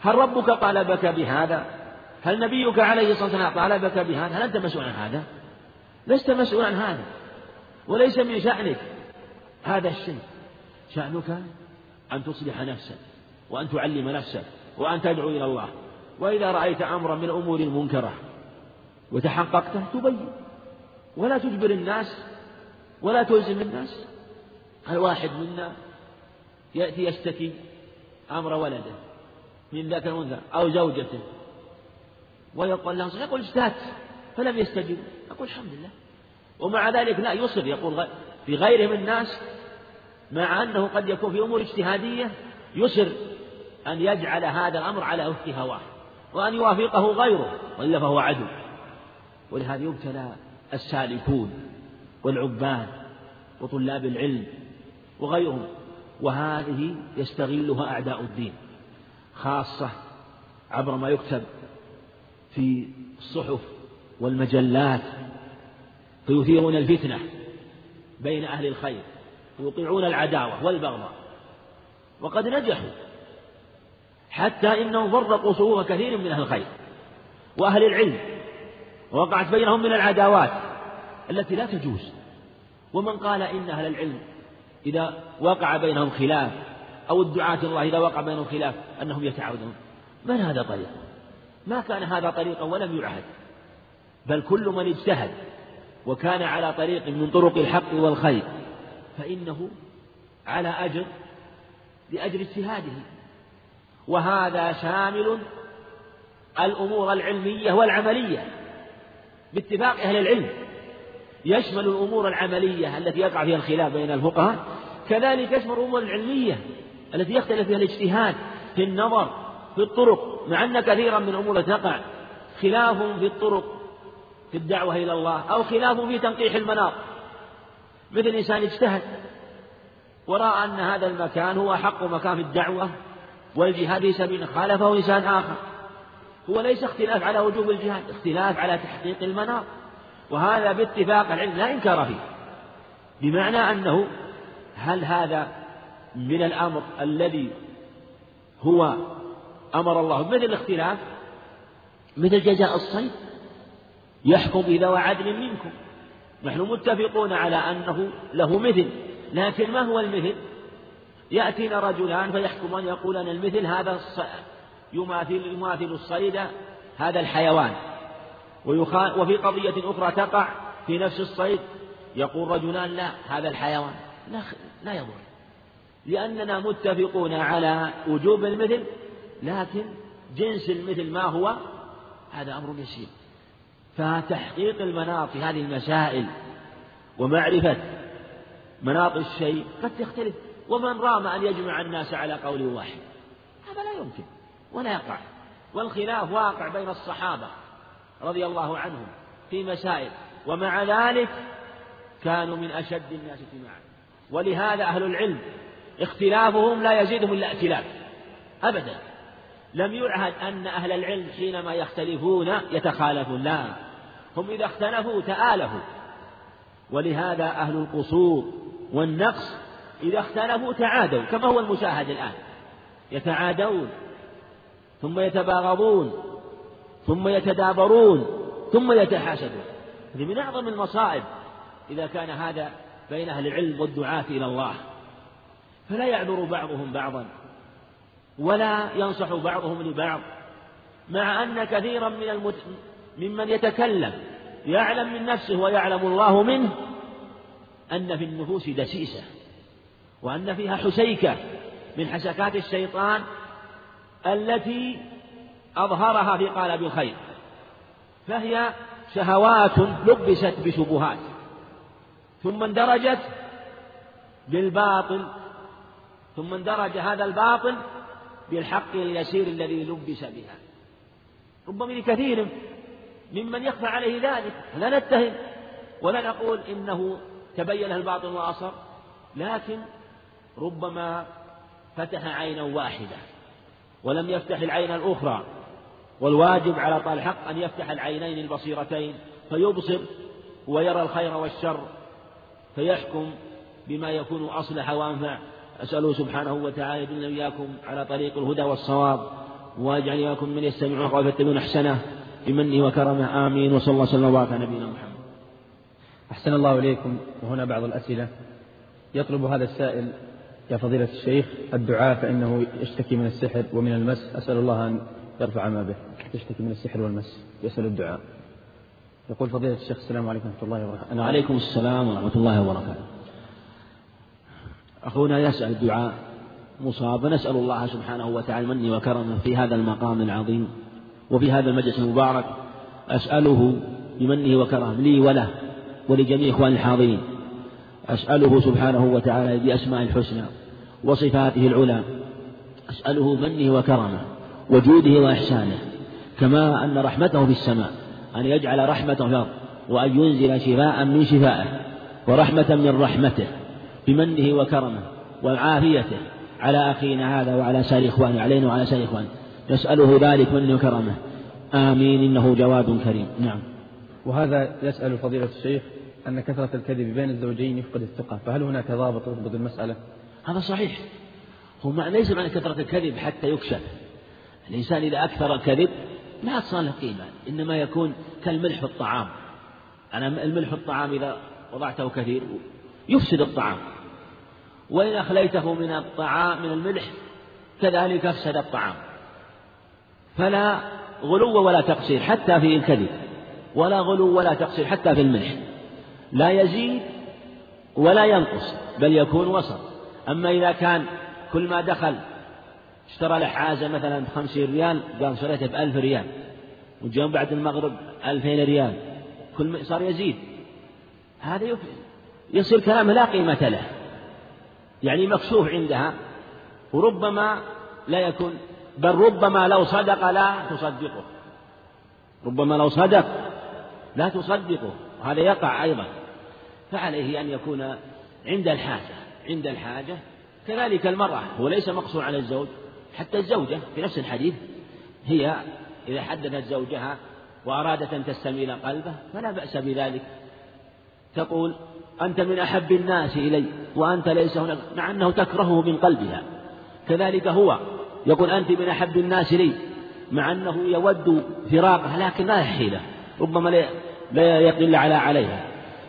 هل ربك طالبك بهذا؟ هل نبيك عليه الصلاة والسلام طالبك بهذا؟ هل أنت مسؤول عن هذا؟ لست مسؤول عن هذا. وليس من شأنك. هذا الشيء. شأنك أن تصلح نفسك وأن تعلم نفسك وأن تدعو إلى الله. وإذا رأيت أمرا من الأمور المنكرة وتحققته تبين. ولا تجبر الناس ولا تلزم الناس. الواحد منا يأتي يشتكي أمر ولده من ذاك الأنثى أو زوجته. ويقول له يقول اجتهدت فلم يستجب يقول الحمد لله. ومع ذلك لا يصر يقول في غيره من الناس مع أنه قد يكون في أمور اجتهادية يصر أن يجعل هذا الأمر على وفق هواه وأن يوافقه غيره وإلا فهو عدو. ولهذا يبتلى السالكون والعباد وطلاب العلم وغيرهم وهذه يستغلها أعداء الدين خاصة عبر ما يكتب في الصحف والمجلات فيثيرون الفتنة بين أهل الخير ويوقعون العداوة والبغضاء وقد نجحوا حتى إنهم فرقوا صفوف كثير من أهل الخير وأهل العلم ووقعت بينهم من العداوات التي لا تجوز. ومن قال إن أهل العلم إذا وقع بينهم خلاف أو الدعاة الله إذا وقع بينهم خلاف أنهم يتعاونون من هذا طريق ما كان هذا طريقا ولم يعهد بل كل من اجتهد وكان على طريق من طرق الحق والخير فإنه على أجر لأجر اجتهاده. وهذا شامل الأمور العلمية والعملية. باتفاق أهل العلم يشمل الأمور العملية التي يقع فيها الخلاف بين الفقهاء كذلك يشمل الأمور العلمية التي يختلف فيها الاجتهاد في النظر في الطرق مع أن كثيرا من الأمور تقع خلاف في الطرق في الدعوة إلى الله أو خلاف في تنقيح المناط. مثل إنسان اجتهد ورأى أن هذا المكان هو أحق مكان في الدعوة والجهاد في سبيل خالفه إنسان آخر. هو ليس اختلاف على وجوب الجهاد اختلاف على تحقيق المناط. وهذا باتفاق العلم لا إنكار فيه. بمعنى أنه هل هذا من الأمر الذي هو أمر الله. مثل الاختلاف؟ مثل جزاء الصيد؟ يحكم إذا وعدل منكم. نحن متفقون على أنه له مثل. لكن ما هو المثل؟ يأتينا رجلان فيحكمان يقولان المثل هذا يماثل يماثل الصيد هذا الحيوان. وفي قضية أخرى تقع في نفس الصيد يقول رجلان لا هذا الحيوان لا لا يضر. لأننا متفقون على وجوب المثل لكن جنس المثل ما هو هذا أمر يسير. فتحقيق المناط في هذه المسائل ومعرفة مناط الشيء قد تختلف. ومن رام أن يجمع الناس على قول واحد. هذا لا يمكن ولا يقع. والخلاف واقع بين الصحابة رضي الله عنهم في مسائل. ومع ذلك كانوا من أشد الناس اجتماعا. ولهذا أهل العلم اختلافهم لا يزيدهم إلا ائتلاف أبدا. لم يعهد أن أهل العلم حينما يختلفون يتخالفون لا. هم إذا اختلفوا تآلفوا ولهذا أهل القصور والنقص إذا اختلفوا تعادوا كما هو المشاهد الآن. يتعادون ثم يتباغضون ثم يتدابرون ثم يتحاسدون هذه من أعظم المصائب إذا كان هذا بين أهل العلم والدعاة إلى الله. فلا يعذر بعضهم بعضا. ولا ينصح بعضهم لبعض مع أن كثيرا من المت... ممن يتكلم يعلم من نفسه ويعلم الله منه أن في النفوس دسيسة وأن فيها حسيكة من حسكات الشيطان التي أظهرها في قالب الخير فهي شهوات لبست بشبهات ثم اندرجت بالباطل ثم اندرج هذا الباطل بالحق اليسير الذي لبس بها. ربما لكثير ممن يخفى عليه ذلك. لا نتهم ولا نقول إنه تبين الباطل وأصر لكن ربما فتح عينا واحدة ولم يفتح العين الأخرى. والواجب على طال الحق أن يفتح العينين البصيرتين فيبصر ويرى الخير والشر فيحكم بما يكون أصلح وأنفع أسأله سبحانه وتعالى يدلنا إياكم على طريق الهدى والصواب ويجعل إياكم من يستمعون القول فيتبعون أحسنه بمنه وكرمه آمين وصلى الله وسلم وبارك على نبينا محمد. أحسن الله إليكم وهنا بعض الأسئلة. يطلب هذا السائل يا فضيلة الشيخ الدعاء فإنه يشتكي من السحر ومن المس. أسأل الله أن يرفع ما به. يشتكي من السحر والمس. يسأل الدعاء. يقول فضيلة الشيخ السلام عليكم ورحمة الله وبركاته. وعليكم السلام ورحمة الله وبركاته. أخونا يسأل الدعاء مصاب نسأل الله سبحانه وتعالى مني وكرمه في هذا المقام العظيم وفي هذا المجلس المبارك أسأله بمنه وكرمه لي وله ولجميع إخواني الحاضرين أسأله سبحانه وتعالى بأسماء الحسنى وصفاته العلى أسأله منه وكرمه وجوده وإحسانه كما أن رحمته في السماء أن يجعل رحمته في الأرض وأن ينزل شفاء من شفائه ورحمة من رحمته. بمنه وكرمه وعافيته على أخينا هذا وعلى سائر إخوانه علينا وعلى سائر إخوانه نسأله ذلك منه وكرمه. آمين إنه جواد كريم. نعم. وهذا يسأل فضيلة الشيخ أن كثرة الكذب بين الزوجين يفقد الثقة فهل هناك ضابط يضبط المسألة؟ هذا صحيح. هو ليس معنى كثرة الكذب حتى يكشف. الإنسان إذا أكثر الكذب لا تصل له قيمة إنما يكون كالملح في الطعام. أنا الملح في الطعام إذا وضعته كثير يفسد الطعام. وإن أخليته من الطعام من الملح كذلك أفسد الطعام. فلا غلو ولا تقصير حتى في الكذب. ولا غلو ولا تقصير حتى في الملح. لا يزيد ولا ينقص بل يكون وسط. أما إذا كان كل ما دخل اشترى له حازة مثلا بخمسين ريال قال شريته بألف ريال. وجاء بعد المغرب ألفين ريال. كل ما صار يزيد. هذا يصير كلامه لا قيمة له. يعني مكشوف عندها. وربما لا يكون بل ربما لو صدق لا تصدقه. ربما لو صدق لا تصدقه. وهذا يقع أيضا. فعليه أن يكون عند الحاجة عند الحاجة. كذلك المرأة هو ليس مقصور على الزوج. حتى الزوجة في نفس الحديث هي إذا حدثت زوجها وأرادت أن تستميل قلبه فلا بأس بذلك. تقول أنت من أحب الناس إلي وأنت ليس هناك مع أنه تكرهه من قلبها. كذلك هو يقول أنت من أحب الناس لي مع أنه يود فراقها لكن لا يحيله ربما لا يقل على عليها.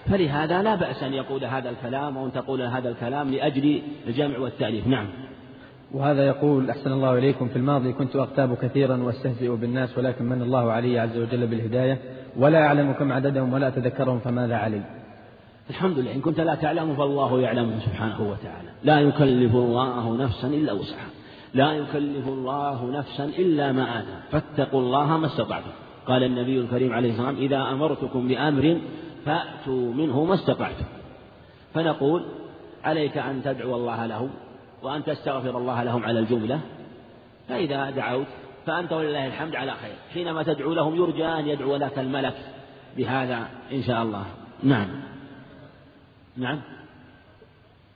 فلهذا لا بأس أن يقول هذا الكلام أو أن تقول هذا الكلام لأجل الجمع والتأليف. نعم. وهذا يقول أحسن الله إليكم. في الماضي كنت أغتاب كثيرا وأستهزئ بالناس ولكن من الله علي عز وجل بالهداية ولا أعلم كم عددهم ولا أتذكرهم فماذا علي؟ الحمد لله. إن كنت لا تعلم فالله يعلم سبحانه وتعالى. لا يكلف الله نفسا إلا وسعها. لا يكلف الله نفسا إلا ما آتى فاتقوا الله ما استطعتم. قال النبي الكريم عليه والسلام إذا أمرتكم بأمر فأتوا منه ما استطعتم. فنقول عليك أن تدعو الله لهم وأن تستغفر الله لهم على الجملة. فإذا دعوت فأنت ولله الحمد على خير. حينما تدعو لهم يرجى أن يدعو لك الملك. بهذا إن شاء الله. نعم. نعم.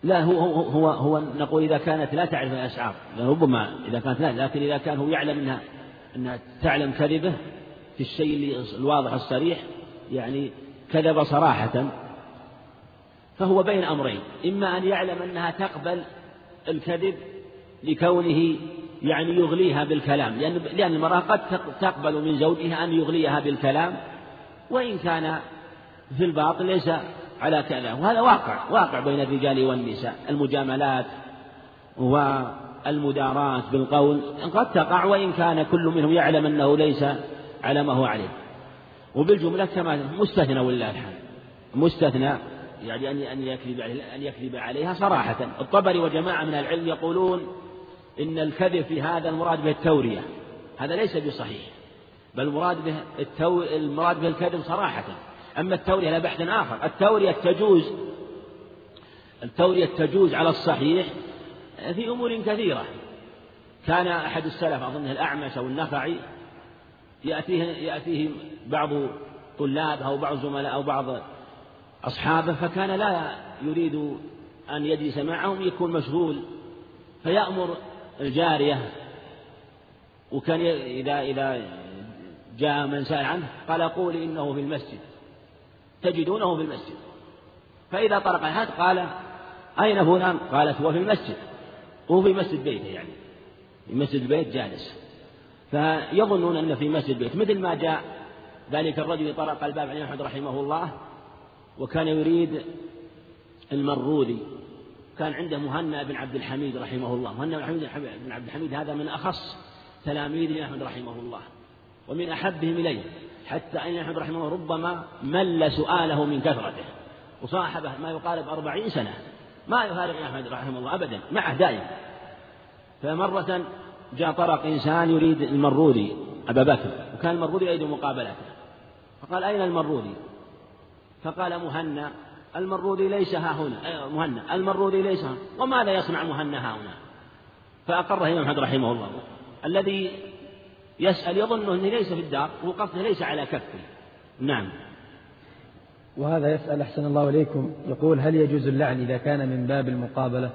لا هو هو هو, نقول إذا كانت لا تعرف الأشعار ربما إذا كانت لا لكن إذا كان هو يعلم أنها أنها تعلم كذبة في الشيء الواضح الصريح يعني كذب صراحة فهو بين أمرين. إما أن يعلم أنها تقبل الكذب لكونه يعني يغليها بالكلام لأن لأن المرأة قد تقبل من زوجها أن يغليها بالكلام وإن كان في الباطن ليس على كذا. وهذا واقع واقع بين الرجال والنساء. المجاملات والمداراة بالقول قد تقع وإن كان كل منهم يعلم أنه ليس على ما هو عليه. وبالجملة كما مستثنى ولله الحمد. مستثنى يعني أن أن يكذب أن يكذب عليها صراحة. الطبري وجماعة من العلم يقولون إن الكذب في هذا المراد به التورية. هذا ليس بصحيح. بل المراد به التو... المراد به الكذب صراحة. أما التورية لا بحث آخر. التورية تجوز التورية تجوز على الصحيح في أمور كثيرة. كان أحد السلف أظنه الأعمش أو النخعي يأتيه يأتيه بعض طلابه أو بعض زملاء أو بعض أصحابه فكان لا يريد أن يجلس معهم يكون مشغول. فيأمر الجارية وكان إذا إذا جاء من سأل عنه قال قولي إنه في المسجد. تجدونه في المسجد. فإذا طرق الحد قال أين فلان؟ قالت هو في المسجد. هو في مسجد بيته يعني. في مسجد البيت جالس. فيظنون أن في مسجد البيت مثل ما جاء ذلك الرجل طرق الباب عن أحمد رحمه الله وكان يريد المرودي. كان عنده مهنا بن عبد الحميد رحمه الله. مهنا بن عبد الحميد هذا من أخص تلاميذ أحمد رحمه الله ومن أحبهم إليه. حتى أن أحمد رحمه الله ربما مل سؤاله من كثرته. وصاحبه ما يقارب أربعين سنة. ما يفارق أحمد رحمه الله أبدا. معه دائما. فمرة جاء طرق إنسان يريد المرودي أبا بكر. وكان المرودي يريد مقابلته. فقال أين المرودي؟ فقال مهنا. المرودي ليس ها هنا. مهنا. المرودي ليس هنا. وماذا يصنع مهنا ها هنا؟ فأقره الإمام أحمد رحمه الله. الذي يسأل يظن أنه ليس في الدار وقصده ليس على كفه نعم. وهذا يسأل أحسن الله إليكم يقول هل يجوز اللعن إذا كان من باب المقابلة؟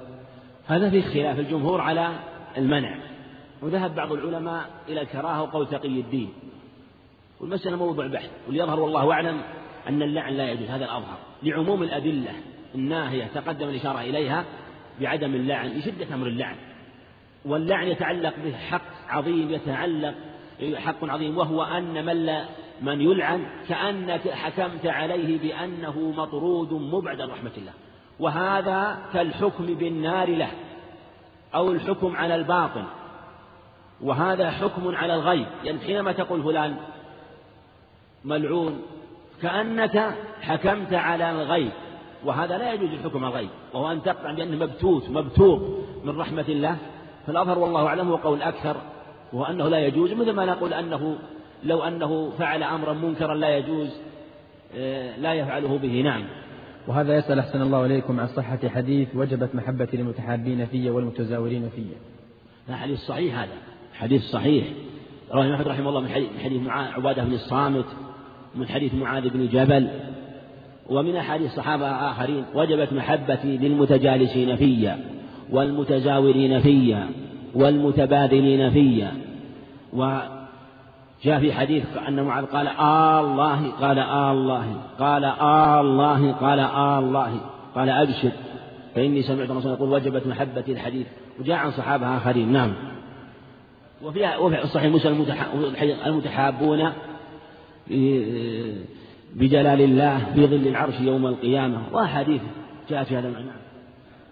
هذا في خلاف الجمهور على المنع. وذهب بعض العلماء إلى الكراهة وقول تقي الدين. والمسألة موضوع بحث واليظهر والله أعلم أن اللعن لا يجوز هذا الأظهر. لعموم الأدلة الناهية تقدم الإشارة إليها بعدم اللعن لشدة أمر اللعن. واللعن يتعلق به حق عظيم يتعلق حق عظيم وهو أن من من يلعن كأنك حكمت عليه بأنه مطرود مبعد عن رحمة الله. وهذا كالحكم بالنار له أو الحكم على الباطل وهذا حكم على الغيب. يعني حينما تقول فلان ملعون كأنك حكمت على الغيب. وهذا لا يجوز الحكم على الغيب. وهو أن تقطع بأنه مبتوت مبتور من رحمة الله. فالأظهر والله أعلم هو قول أكثر وهو أنه لا يجوز مثل ما نقول أنه لو أنه فعل أمرا منكرا لا يجوز آه، لا يفعله به. نعم. وهذا يسأل أحسن الله إليكم عن صحة حديث وجبت محبتي للمتحابين في والمتزاورين في. هذا حديث صحيح هذا. حديث صحيح. رواه أحمد رحمه الله من حديث عبادة بن الصامت من حديث معاذ بن جبل ومن أحاديث صحابة آخرين وجبت محبتي للمتجالسين في والمتزاورين في. والمتبادلين في وجاء في حديث أن معاذ قال آه الله قال آه الله قال آه الله قال آه الله قال أبشر فإني سمعت الرسول يقول وجبت محبتي الحديث. وجاء عن صحابة آخرين نعم. وفي وفي صحيح مسلم المتحابون بجلال الله في ظل العرش يوم القيامة. وأحاديث جاءت في هذا المعنى.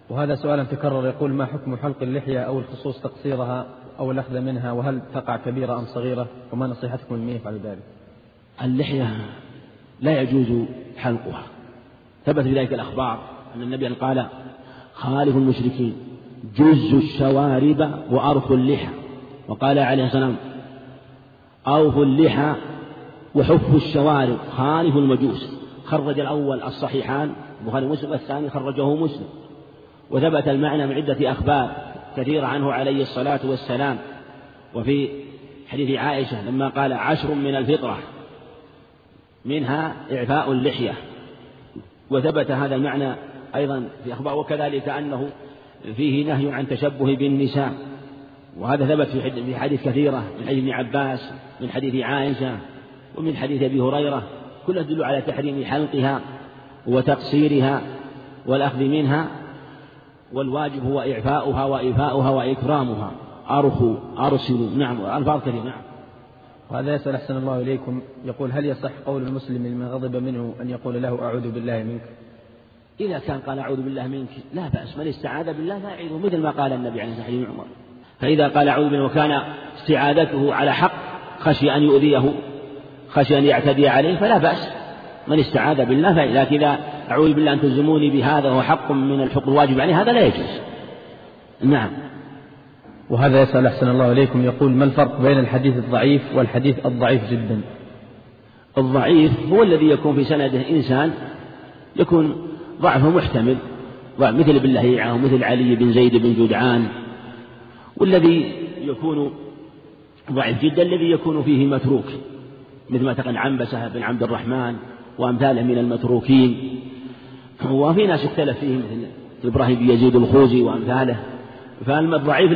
وهذا سؤال تكرر يقول ما حكم حلق اللحية أو الخصوص تقصيرها أو الأخذ منها وهل تقع كبيرة أم صغيرة وما نصيحتكم لمن يفعل ذلك؟ اللحية لا يجوز حلقها. ثبت في ذلك الأخبار أن النبي قال خالف المشركين جز الشوارب وأرخوا اللحى. وقال عليه السلام أوفوا اللحى وحفوا الشوارب خالف المجوس. خرج الأول الصحيحان البخاري ومسلم والثاني خرجه مسلم. وثبت المعنى من عدة أخبار كثيرة عنه عليه الصلاة والسلام. وفي حديث عائشة لما قال عشر من الفطرة منها إعفاء اللحية. وثبت هذا المعنى أيضا في أخبار وكذلك أنه فيه نهي عن تشبه بالنساء. وهذا ثبت في حديث كثيرة من حديث ابن عباس من حديث عائشة ومن حديث أبي هريرة. كلها تدل على تحريم حلقها وتقصيرها والأخذ منها. والواجب هو إعفاؤها وإيفاؤها وإكرامها. أرخوا أرسلوا نعم ألفاظ كثيرة. نعم. وهذا يسأل أحسن الله إليكم. يقول هل يصح قول المسلم لمن غضب منه أن يقول له أعوذ بالله منك؟ إذا كان قال أعوذ بالله منك لا بأس. من استعاذ بالله يعيده مثل ما قال النبي عليه الصلاة والسلام. عمر فإذا قال أعوذ بالله وكان استعاذته على حق خشي أن يؤذيه خشي أن يعتدي عليه فلا بأس. من استعاذ بالله لكن إذا أعوذ بالله أن تلزموني بهذا وهو حق من الحق الواجب عليه هذا لا يجوز. نعم. وهذا يسأل أحسن الله إليكم يقول ما الفرق بين الحديث الضعيف والحديث الضعيف جدا؟ الضعيف هو الذي يكون في سنده إنسان يكون ضعفه محتمل مثل ابن لهيعة ومثل علي بن زيد بن جدعان والذي يكون ضعيف جدا الذي يكون فيه متروك مثل ما تقل عنبسة بن عبد الرحمن. وأمثاله من المتروكين. وفي ناس اختلف فيهم مثل إبراهيم بن يزيد الخوزي وأمثاله. فالضعيف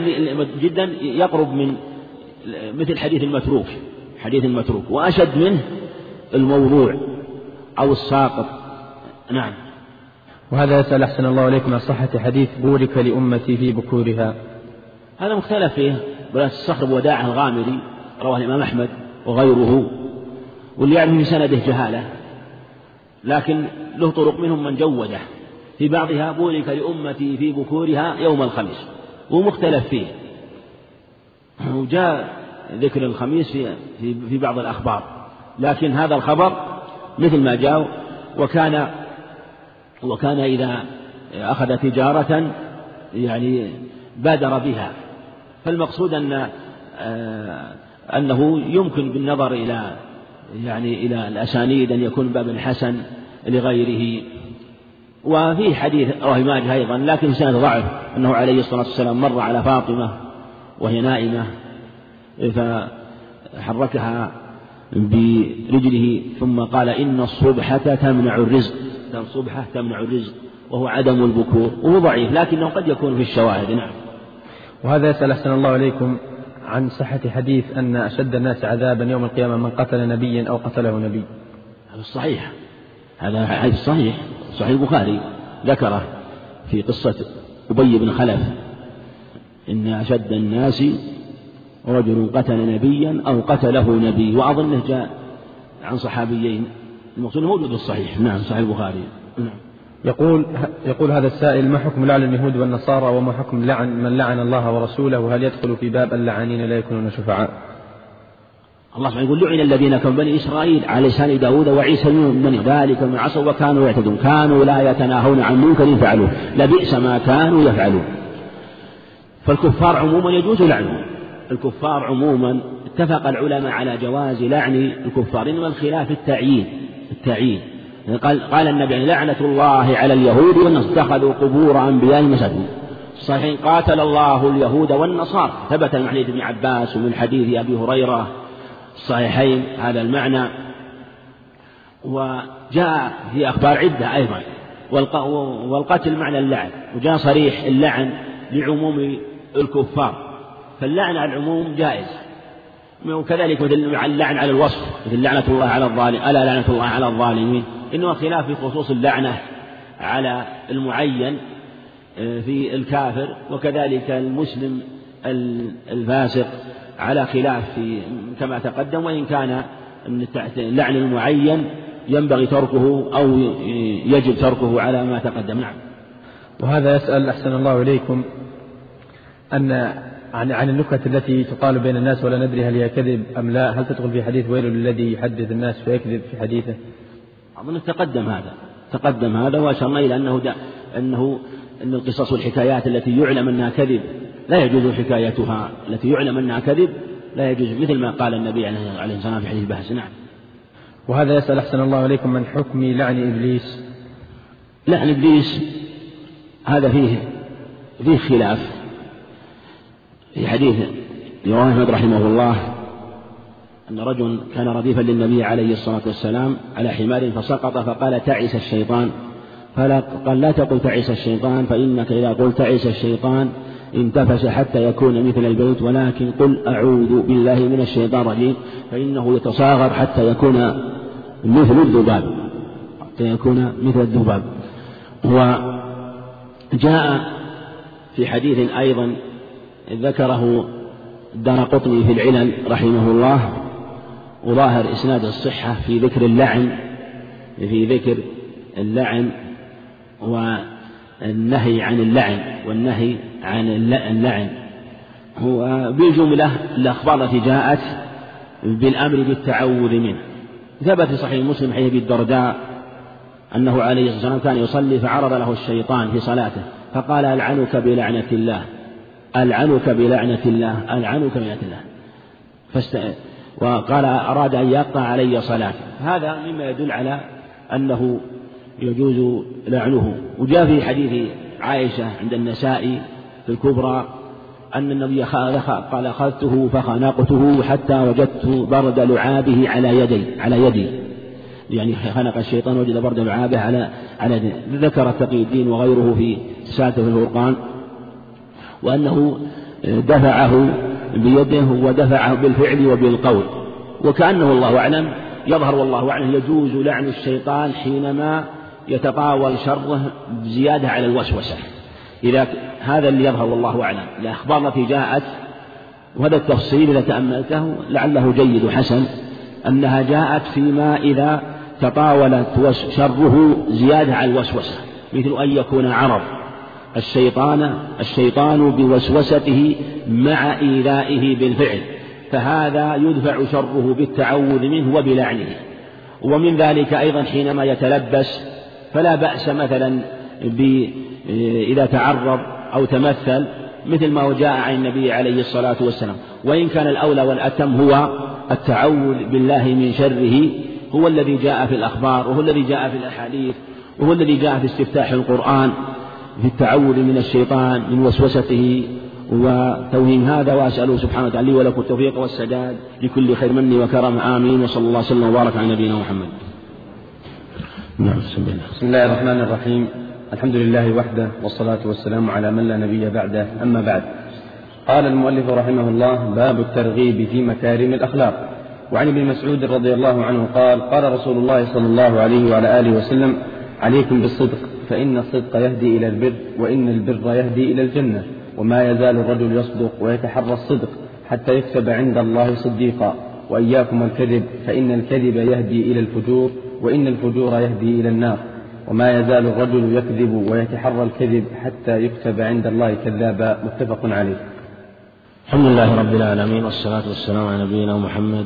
جدا يقرب من مثل حديث المتروك حديث المتروك. وأشد منه الموضوع أو الساقط. نعم. وهذا يسأل أحسن الله إليكم عن صحة حديث بورك لأمتي في بكورها. هذا مختلف فيه. ولا الصخر وداعة الغامري رواه الإمام أحمد وغيره. واللي يعلم في سنده جهالة. لكن له طرق منهم من جوده. في بعضها بورك لأمتي في بكورها يوم الخميس. ومختلف فيه. وجاء ذكر الخميس في في بعض الأخبار. لكن هذا الخبر مثل ما جاء وكان وكان إذا أخذ تجارة يعني بادر بها. فالمقصود أن آه، أنه يمكن بالنظر إلى يعني إلى الأسانيد أن يكون باب حسن لغيره. وفي حديث رواه ماجه أيضا لكن سند ضعف أنه عليه الصلاة والسلام مر على فاطمة وهي نائمة فحركها برجله ثم قال إن الصبحة تمنع الرزق. الصبحة تمنع الرزق وهو عدم البكور وهو ضعيف لكنه قد يكون في الشواهد نعم. وهذا يسأل أحسن الله عليكم عن صحة حديث أن أشد الناس عذابا يوم القيامة من قتل نبيا أو قتله نبي. هذا صحيح. هذا حديث صحيح. صحيح البخاري. ذكره في قصة أبي بن خلف. إن أشد الناس رجل قتل نبيا أو قتله نبي. وأظنه جاء عن صحابيين. المقصود موجود الصحيح. نعم صحيح البخاري. نعم. يقول يقول هذا السائل ما حكم لعن اليهود والنصارى وما حكم لعن من لعن الله ورسوله؟ وهل يدخل في باب اللعانين لا يكونون شفعاء؟ الله سبحانه يقول لعن الذين كانوا بني إسرائيل على لسان داود وعيسى بن ذلك من عصوا وكانوا يعتدون. كانوا لا يتناهون عن منكر فعلوه. لبئس ما كانوا يفعلون. فالكفار عموما يجوز لعنهم. الكفار عموما اتفق العلماء على جواز لعن الكفار إنما الخلاف التعيين التعيين. قال قال النبي لعنة الله على اليهود والنصارى اتخذوا قبور أنبيائهم مساجد صحيح قاتل الله اليهود والنصارى. ثبت من حديث ابن عباس ومن حديث أبي هريرة. الصحيحين هذا المعنى. وجاء في أخبار عدة أيضا. والقتل معنى اللعن. وجاء صريح اللعن لعموم الكفار. فاللعن على العموم جائز. وكذلك مثل اللعن على الوصف مثل لعنة الله على الظالم ألا لعنة الله على الظالمين. إنما خلاف في خصوص اللعنة على المعين آه، في الكافر وكذلك المسلم الفاسق على خلاف في كما تقدم وإن كان اللعن المعين ينبغي تركه أو يجب تركه على ما تقدم. نعم. وهذا يسأل أحسن الله إليكم أن عن عن النكت التي تقال بين الناس ولا ندري هل هي كذب أم لا. هل تدخل في حديث ويل للذي يحدث الناس فيكذب في حديثه؟ أظن تقدم هذا تقدم هذا وأشرنا إلى أنه دا أنه أن القصص والحكايات التي يعلم أنها كذب لا يجوز حكايتها التي يعلم أنها كذب لا يجوز مثل ما قال النبي عليه الصلاة والسلام في حديث بحث نعم. وهذا يسأل أحسن الله عليكم من حكم لعن إبليس؟ لعن إبليس هذا فيه فيه خلاف. في حديث رواه أحمد رحمه الله أن رجل كان رديفا للنبي عليه الصلاة والسلام على حمار فسقط فقال تعس الشيطان. فلا قال لا تقل تعيس الشيطان فإنك إذا قلت تعيس الشيطان انتفش حتى يكون مثل البيت ولكن قل أعوذ بالله من الشيطان الرجيم فإنه يتصاغر حتى يكون مثل الذباب حتى يكون مثل الذباب. وجاء في حديث أيضا ذكره دار قطني في العلل رحمه الله وظاهر إسناد الصحة في ذكر اللعن في ذكر اللعن والنهي عن اللعن والنهي عن اللعن هو بالجملة الأخبار التي جاءت بالأمر بالتعوذ منه ثبت في صحيح مسلم حديث الدرداء أنه عليه الصلاة والسلام كان يصلي فعرض له الشيطان في صلاته فقال ألعنك بلعنة الله ألعنك بلعنة الله ألعنك بلعنة الله. وقال أراد أن يقطع علي صلاته هذا مما يدل على أنه يجوز لعنه. وجاء في حديث عائشة عند النسائي في الكبرى أن النبي قال أخذته فخنقته حتى وجدت برد لعابه على يدي على يدي. يعني خنق الشيطان وجد برد لعابه على على يدي. ذكر تقي الدين وغيره في ساته الفرقان وأنه دفعه بيده ودفعه بالفعل وبالقول. وكأنه الله أعلم يظهر والله أعلم يجوز لعن الشيطان حينما يتطاول شره زيادة على الوسوسة. إذا هذا اللي يظهر والله أعلم. الأخبار التي جاءت وهذا التفصيل إذا تأملته لعله جيد وحسن أنها جاءت فيما إذا تطاولت شره زيادة على الوسوسة مثل أن يكون عرض. الشيطان الشيطان بوسوسته مع إيذائه بالفعل فهذا يدفع شره بالتعوذ منه وبلعنه. ومن ذلك أيضا حينما يتلبس فلا بأس مثلا إذا تعرض أو تمثل مثل ما جاء عن النبي عليه الصلاة والسلام. وإن كان الأولى والأتم هو التعوذ بالله من شره هو الذي جاء في الأخبار وهو الذي جاء في الأحاديث وهو الذي جاء في استفتاح القرآن. في التعوذ من الشيطان من وسوسته وتوهيم هذا وأسأله سبحانه وتعالى لي ولكم التوفيق والسداد لكل خير مني وكرم. آمين وصلى الله وسلم وبارك على نبينا محمد. نعم بسم الله. بسم الله الرحمن الرحيم. الحمد لله وحده والصلاة والسلام على من لا نبي بعده. أما بعد قال المؤلف رحمه الله باب الترغيب في مكارم الأخلاق. وعن ابن مسعود رضي الله عنه قال قال رسول الله صلى الله عليه وعلى آله وسلم عليكم بالصدق. فإن الصدق يهدي إلى البر وإن البر يهدي إلى الجنة وما يزال الرجل يصدق ويتحرى الصدق حتى يكتب عند الله صديقا وإياكم الكذب فإن الكذب يهدي إلى الفجور وإن الفجور يهدي إلى النار وما يزال الرجل يكذب ويتحرى الكذب حتى يكتب عند الله كذابا متفق عليه. الحمد لله رب العالمين والصلاة والسلام على نبينا محمد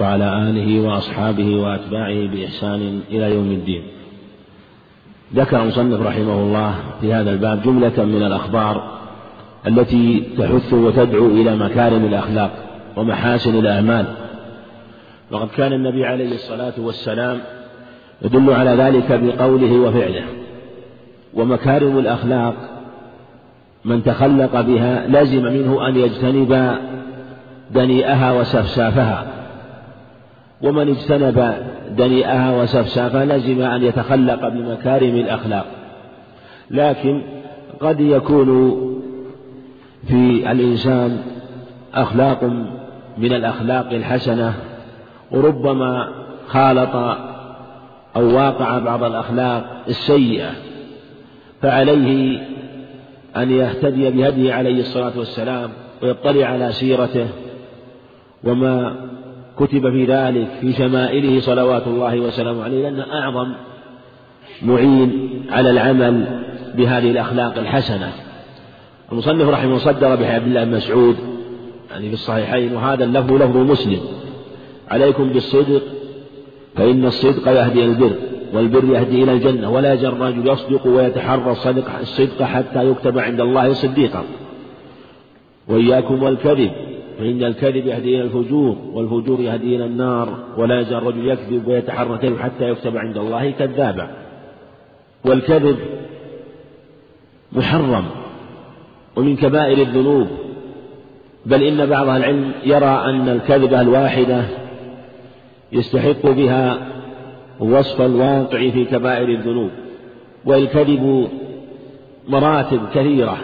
وعلى آله وأصحابه وأتباعه بإحسان إلى يوم الدين. ذكر المصنف رحمه الله في هذا الباب جملة من الأخبار التي تحث وتدعو إلى مكارم الأخلاق ومحاسن الأعمال. وقد كان النبي عليه الصلاة والسلام يدل على ذلك بقوله وفعله. ومكارم الأخلاق من تخلق بها لزم منه أن يجتنب دنيئها وسفسافها. ومن اجتنب دنيئها وسفسافها لزم أن يتخلق بمكارم الأخلاق. لكن قد يكون في الإنسان أخلاق من الأخلاق الحسنة وربما خالط أو واقع بعض الأخلاق السيئة فعليه أن يهتدي بهديه عليه الصلاة والسلام ويطلع على سيرته وما كتب في ذلك في شمائله صلوات الله وسلامه عليه لأنه أعظم معين على العمل بهذه الأخلاق الحسنة. المصنف رحمه الله صدر بحديث الله بن مسعود يعني في الصحيحين وهذا اللفظ لفظ مسلم. عليكم بالصدق فإن الصدق يهدي البر والبر يهدي إلى الجنة. ولا يزال الرجل يصدق ويتحرى الصدق حتى يكتب عند الله صديقا. وإياكم والكذب. فإن الكذب يهدي إلى الفجور والفجور يهدي إلى النار ولا يزال الرجل يكذب ويتحرى الكذب حتى يكتب عند الله كذابا. والكذب محرم ومن كبائر الذنوب. بل إن بعض العلم يرى أن الكذبة الواحدة يستحق بها وصف الواقع في كبائر الذنوب. والكذب مراتب كثيرة.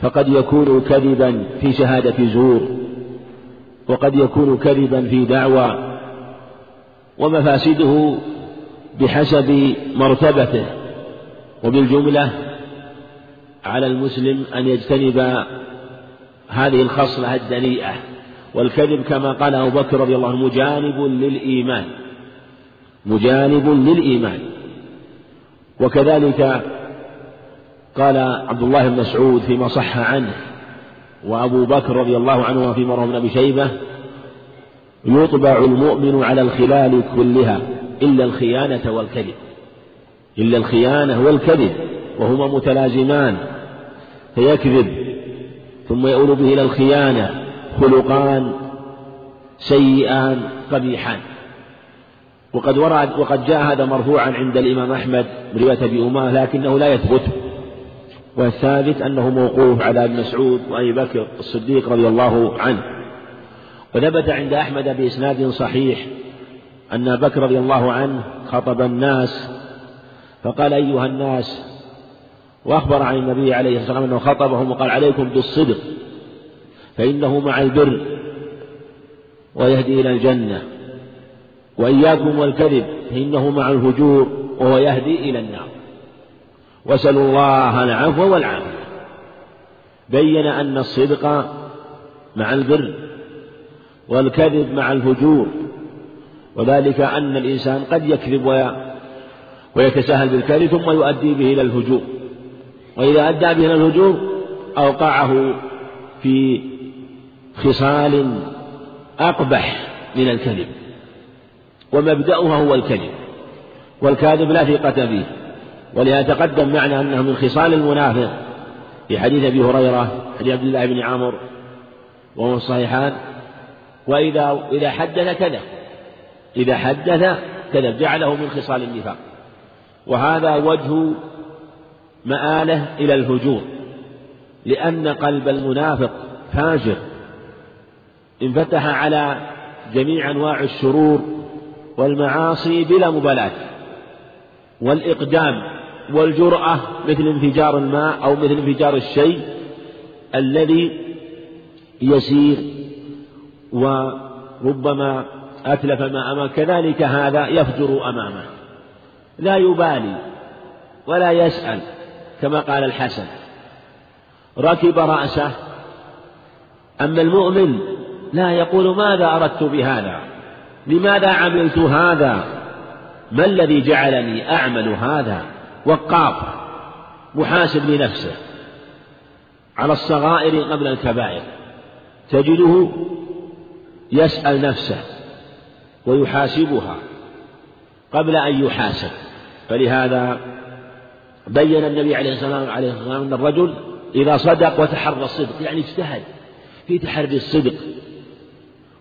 فقد يكون كذبا في شهادة زور وقد يكون كذبا في دعوى ومفاسده بحسب مرتبته وبالجملة على المسلم أن يجتنب هذه الخصلة الدنيئة. والكذب كما قال أبو بكر رضي الله عنه مجانب للإيمان مجانب للإيمان. وكذلك قال عبد الله بن مسعود فيما صح عنه وأبو بكر رضي الله عنه فيما رواه ابن أبي شيبة يطبع المؤمن على الخلال كلها إلا الخيانة والكذب. إلا الخيانة والكذب وهما متلازمان فيكذب ثم يؤول به إلى الخيانة خلقان سيئان قبيحان. وقد ورد وقد جاء هذا مرفوعا عند الإمام أحمد برواية أبي أمامة لكنه لا يثبت. والثابت أنه موقوف على ابن مسعود وأبي بكر الصديق رضي الله عنه. وثبت عند أحمد بإسناد صحيح أن بكر رضي الله عنه خطب الناس فقال أيها الناس وأخبر عن النبي عليه الصلاة والسلام أنه خطبهم وقال عليكم بالصدق فإنه مع البر ويهدي إلى الجنة وإياكم والكذب فإنه مع الفجور وهو يهدي إلى النار. واسألوا الله العفو والعافية. بين أن الصدق مع البر والكذب مع الفجور وذلك أن الإنسان قد يكذب ويتساهل بالكذب ثم يؤدي به إلى الفجور. وإذا أدى به إلى الفجور أوقعه في خصال أقبح من الكذب ومبدأها هو الكذب والكاذب لا ثقة به ولهذا تقدم معنا أنه من خصال المنافق. في حديث أبي هريرة حديث عبد الله بن عمرو وهو الصحيحان وإذا إذا حدث كذب إذا حدث كذب جعله من خصال النفاق. وهذا وجه مآله إلى الهجور لأن قلب المنافق فاجر. انفتح على جميع أنواع الشرور والمعاصي بلا مبالاة والإقدام. والجرأة مثل انفجار الماء أو مثل انفجار الشيء الذي يسير وربما أتلف ما أمامه كذلك هذا يفجر أمامه. لا يبالي ولا يسأل كما قال الحسن. ركب رأسه. أما المؤمن لا يقول ماذا أردت بهذا؟ لماذا عملت هذا؟ ما الذي جعلني أعمل هذا؟ وقاف محاسب لنفسه على الصغائر قبل الكبائر تجده يسأل نفسه ويحاسبها قبل أن يحاسب. فلهذا بين النبي عليه الصلاة والسلام أن الرجل إذا صدق وتحرى الصدق يعني اجتهد في تحري الصدق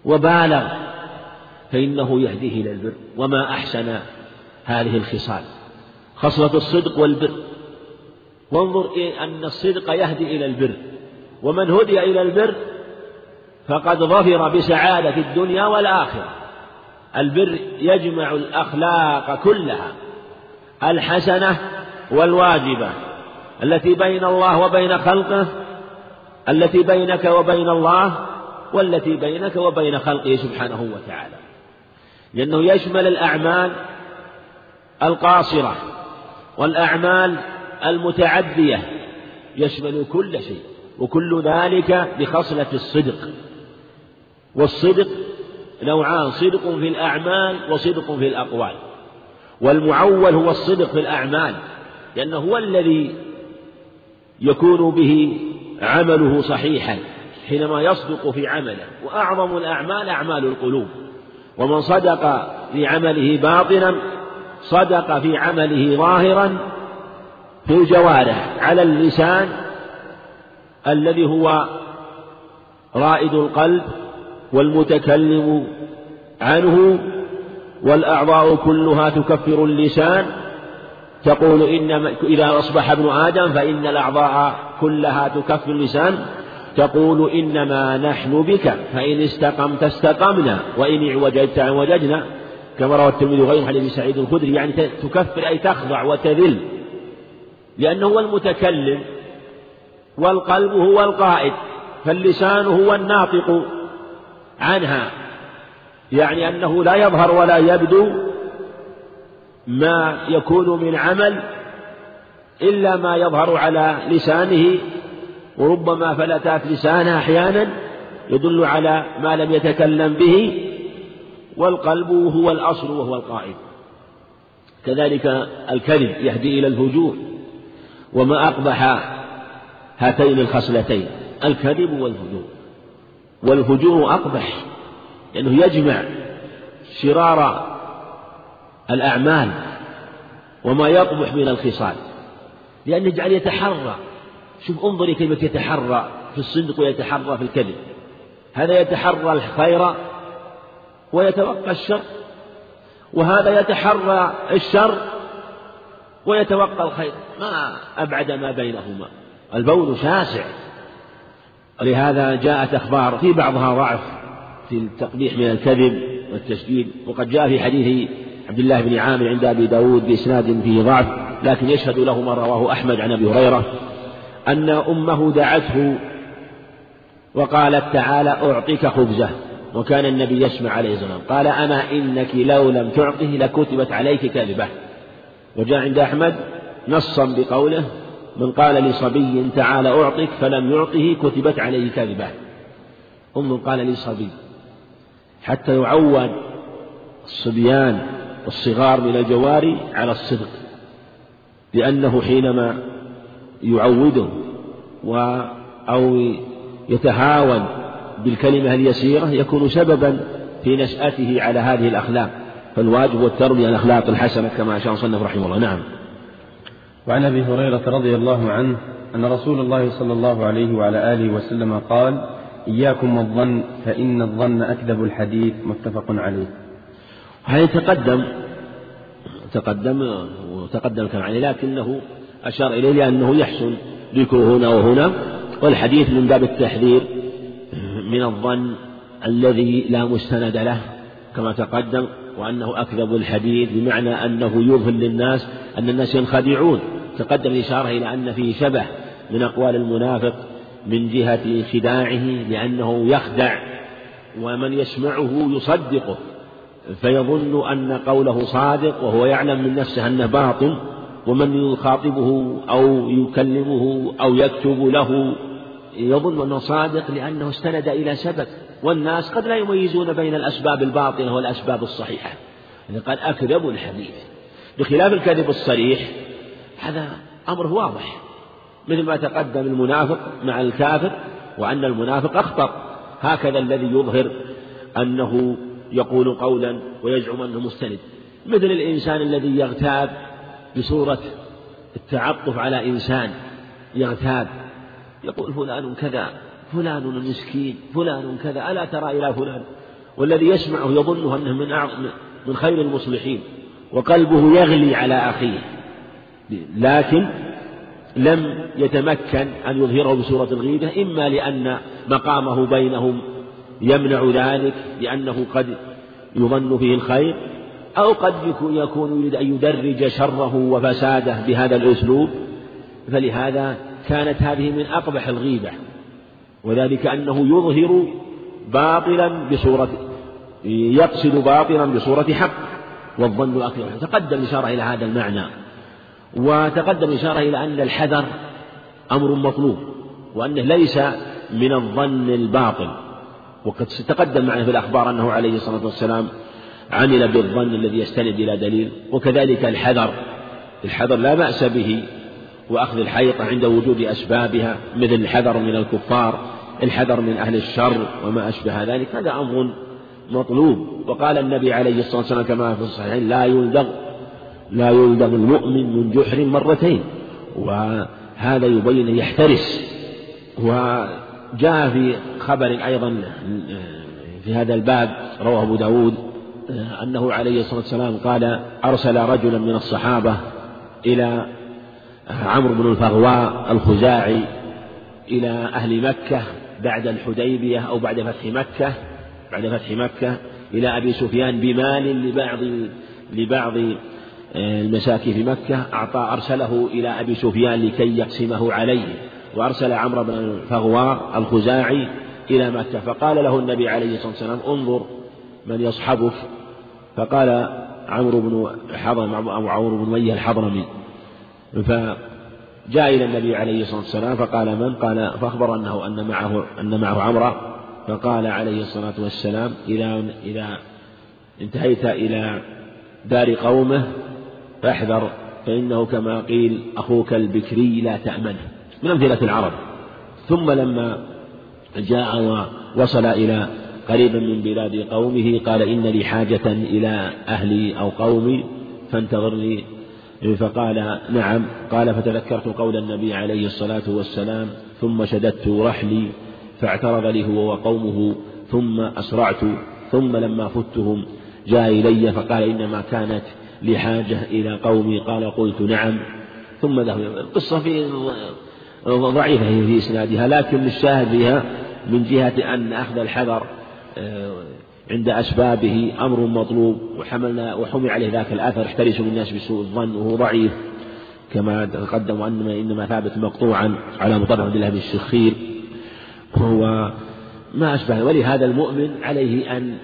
وبالغ فإنه يهديه إلى البر وما أحسن هذه الخصال. خصلة الصدق والبر. وانظر إيه أن الصدق يهدي إلى البر. ومن هدي إلى البر فقد ظفر بسعادة الدنيا والآخرة. البر يجمع الأخلاق كلها الحسنة والواجبة. التي بين الله وبين خلقه التي بينك وبين الله والتي بينك وبين خلقه سبحانه وتعالى. لأنه يشمل الأعمال القاصرة. والأعمال المتعدية يشمل كل شيء وكل ذلك بخصلة الصدق. والصدق نوعان صدق في الأعمال وصدق في الأقوال. والمعول هو الصدق في الأعمال لأنه هو الذي يكون به عمله صحيحا حينما يصدق في عمله. وأعظم الأعمال أعمال القلوب. ومن صدق في عمله باطنا صدق في عمله ظاهرا في الجوارح على اللسان الذي هو رائد القلب والمتكلم عنه والأعضاء كلها تكفر اللسان تقول إن إذا أصبح ابن آدم فإن الأعضاء كلها تكفر اللسان تقول إنما نحن بك فإن استقمت استقمنا وإن اعوججت اعوججنا كما روى الترمذي وغيره حديث سعيد الخدري يعني تكفر أي تخضع وتذل. لأنه هو المتكلم والقلب هو القائد فاللسان هو الناطق عنها. يعني أنه لا يظهر ولا يبدو ما يكون من عمل إلا ما يظهر على لسانه وربما فلتات لسانه أحيانا يدل على ما لم يتكلم به. والقلب هو الأصل وهو القائد كذلك الكذب يهدي إلى الفجور وما أقبح هاتين الخصلتين الكذب والفجور والفجور أقبح لأنه يجمع شرار الأعمال وما يقبح من الخصال. لأنه يجعل يتحرى. شوف انظري كيف يتحرى في الصدق ويتحرى في الكذب. هذا يتحرى الخير ويتوقى الشر وهذا يتحرى الشر ويتوقى الخير. ما أبعد ما بينهما. البول شاسع. ولهذا جاءت أخبار في بعضها ضعف في التقبيح من الكذب والتشديد وقد جاء في حديث عبد الله بن عامر عند أبي داود بإسناد فيه ضعف لكن يشهد له ما رواه أحمد عن أبي هريرة أن أمه دعته وقالت تعالى أعطيك خبزة. وكان النبي يسمع عليه السلام قال أما إنك لو لم تعطه لكتبت عليك كذبة. وجاء عند أحمد نصا بقوله من قال لصبي تعالى أعطك فلم يعطه كتبت عليه كذبة. أم قال لصبي حتى يعود الصبيان والصغار من الجواري على الصدق لأنه حينما يعوده و أو يتهاون بالكلمة اليسيرة يكون سببا في نشأته على هذه الأخلاق. فالواجب والتربية الأخلاق الحسنة كما أشار صنف رحمه الله. نعم. وعن أبي هريرة رضي الله عنه أن رسول الله صلى الله عليه وعلى آله وسلم قال إياكم والظن فإن الظن أكذب الحديث. متفق عليه. هذا تقدم تقدم وتقدم الكلام عليه لكنه أشار إليه لأنه يحسن. ذكره هنا وهنا والحديث من باب التحذير. من الظن الذي لا مستند له كما تقدم وأنه أكذب الحديث بمعنى أنه يظهر للناس أن الناس ينخدعون. تقدم الإشارة إلى أن فيه شبه من أقوال المنافق من جهة خداعه لأنه يخدع ومن يسمعه يصدقه فيظن أن قوله صادق وهو يعلم من نفسه أنه باطل ومن يخاطبه أو يكلمه أو يكتب له يظن أنه صادق لأنه استند إلى سبب والناس قد لا يميزون بين الأسباب الباطلة والأسباب الصحيحة. إذا قال أكذب الحديث. بخلاف الكذب الصريح هذا أمر واضح. مثل ما تقدم المنافق مع الكافر وأن المنافق أخطر. هكذا الذي يظهر أنه يقول قولا ويزعم أنه مستند. مثل الإنسان الذي يغتاب بصورة التعطف على إنسان يغتاب يقول فلان كذا فلان مسكين فلان كذا ألا ترى إلى فلان؟ والذي يسمعه يظنه أنه من أعظم من خير المصلحين وقلبه يغلي على أخيه. لكن لم يتمكن أن يظهره بصورة الغيبة إما لأن مقامه بينهم يمنع ذلك لأنه قد يظن فيه الخير أو قد يكون يريد أن يدرج شره وفساده بهذا الأسلوب. فلهذا كانت هذه من أقبح الغيبة وذلك أنه يظهر باطلا بصورة يقصد باطلا بصورة حق والظن أكثر تقدم إشارة إلى هذا المعنى وتقدم إشارة إلى أن الحذر أمر مطلوب وأنه ليس من الظن الباطل. وقد تقدم معنا في الأخبار أنه عليه الصلاة والسلام عمل بالظن الذي يستند إلى دليل وكذلك الحذر. الحذر لا بأس به وأخذ الحيطة عند وجود أسبابها مثل الحذر من الكفار الحذر من أهل الشر وما أشبه ذلك. هذا أمر مطلوب. وقال النبي عليه الصلاة والسلام كما في الصحيحين لا يلدغ لا يلدغ المؤمن من جحر مرتين. وهذا يبين يحترس. وجاء في خبر أيضا في هذا الباب رواه أبو داود أنه عليه الصلاة والسلام قال أرسل رجلا من الصحابة إلى عمرو بن الفغواء الخزاعي إلى أهل مكة بعد الحديبية أو بعد فتح مكة بعد فتح مكة إلى أبي سفيان بمال لبعض لبعض آه، المساكين في مكة أعطى أرسله إلى أبي سفيان لكي يقسمه عليه وأرسل عمرو بن الفغوار الخزاعي إلى مكة فقال له النبي عليه الصلاة والسلام انظر من يصحبك فقال عمرو بن حضرم أو عمرو بن ميه الحضرمي فجاء إلى النبي عليه الصلاة والسلام فقال من؟ قال فأخبر أنه أن معه أن معه عمرا فقال عليه الصلاة والسلام إذا إذا انتهيت إلى دار قومه فاحذر فإنه كما قيل أخوك البكري لا تأمنه. من أمثلة العرب. ثم لما جاء ووصل إلى قريبا من بلاد قومه قال إن لي حاجة إلى أهلي أو قومي فانتظرني فقال نعم قال فتذكرت قول النبي عليه الصلاة والسلام ثم شددت رحلي فاعترض لي هو وقومه ثم أسرعت ثم لما فتهم جاء إلي فقال إنما كانت لي حاجة إلى قومي قال قلت نعم. ثم ذهب. القصة في ضعيفة في إسنادها لكن الشاهد فيها من جهة أن أخذ الحذر آه، عند أسبابه أمر مطلوب وحملنا وحمل عليه ذاك الأثر احترسوا الناس بسوء الظن وهو ضعيف. كما تقدم وأنما إنما ثابت مقطوعا على مطرف عبد الله بن الشخير هو ما أشبه. ولهذا المؤمن عليه أن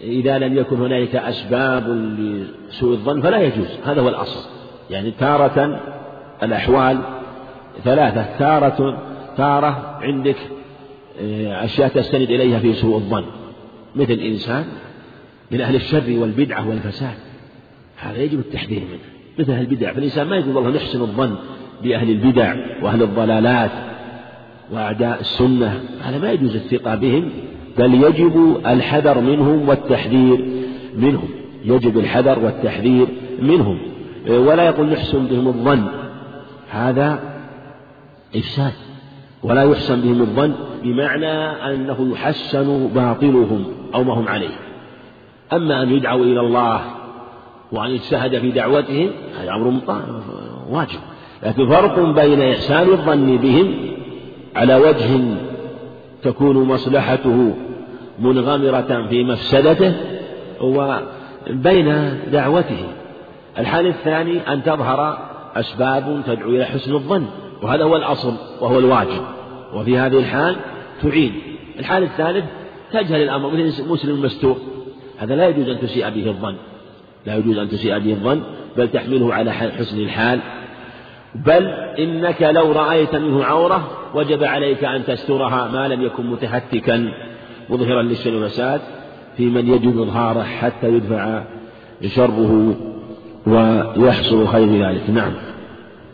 إذا لم يكن هنالك أسباب لسوء الظن فلا يجوز. هذا هو الأصل. يعني تارة الأحوال ثلاثة. تارة تارة عندك آه، أشياء تستند إليها في سوء الظن. مثل إنسان من أهل الشر والبدعة والفساد. هذا يجب التحذير منه. مثل أهل البدع. فالإنسان ما يقول والله نحسن الظن بأهل البدع وأهل الضلالات وأعداء السنة. هذا ما يجوز الثقة بهم بل يجب الحذر منهم والتحذير منهم. يجب الحذر والتحذير منهم. ولا يقول نحسن بهم الظن. هذا إفساد. ولا يحسن بهم الظن بمعنى أنه يحسن باطلهم أو ما هم عليه. أما أن يدعوا إلى الله وأن يجتهد في دعوتهم هذا أمر واجب. لكن فرق بين إحسان الظن بهم على وجه تكون مصلحته منغمرة في مفسدته وبين دعوته. الحال الثاني أن تظهر أسباب تدعو إلى حسن الظن. وهذا هو الأصل وهو الواجب. وفي هذه الحال تعين. الحال الثالث تجهل الأمر مثل مسلم مستور هذا لا يجوز أن تسيء به الظن. لا يجوز أن تسيء به الظن بل تحمله على حسن الحال. بل إنك لو رأيت منه عورة وجب عليك أن تسترها ما لم يكن متهتكا. مظهرا للشر والفساد في من يجب إظهاره حتى يدفع شره ويحصل خير ذلك. نعم.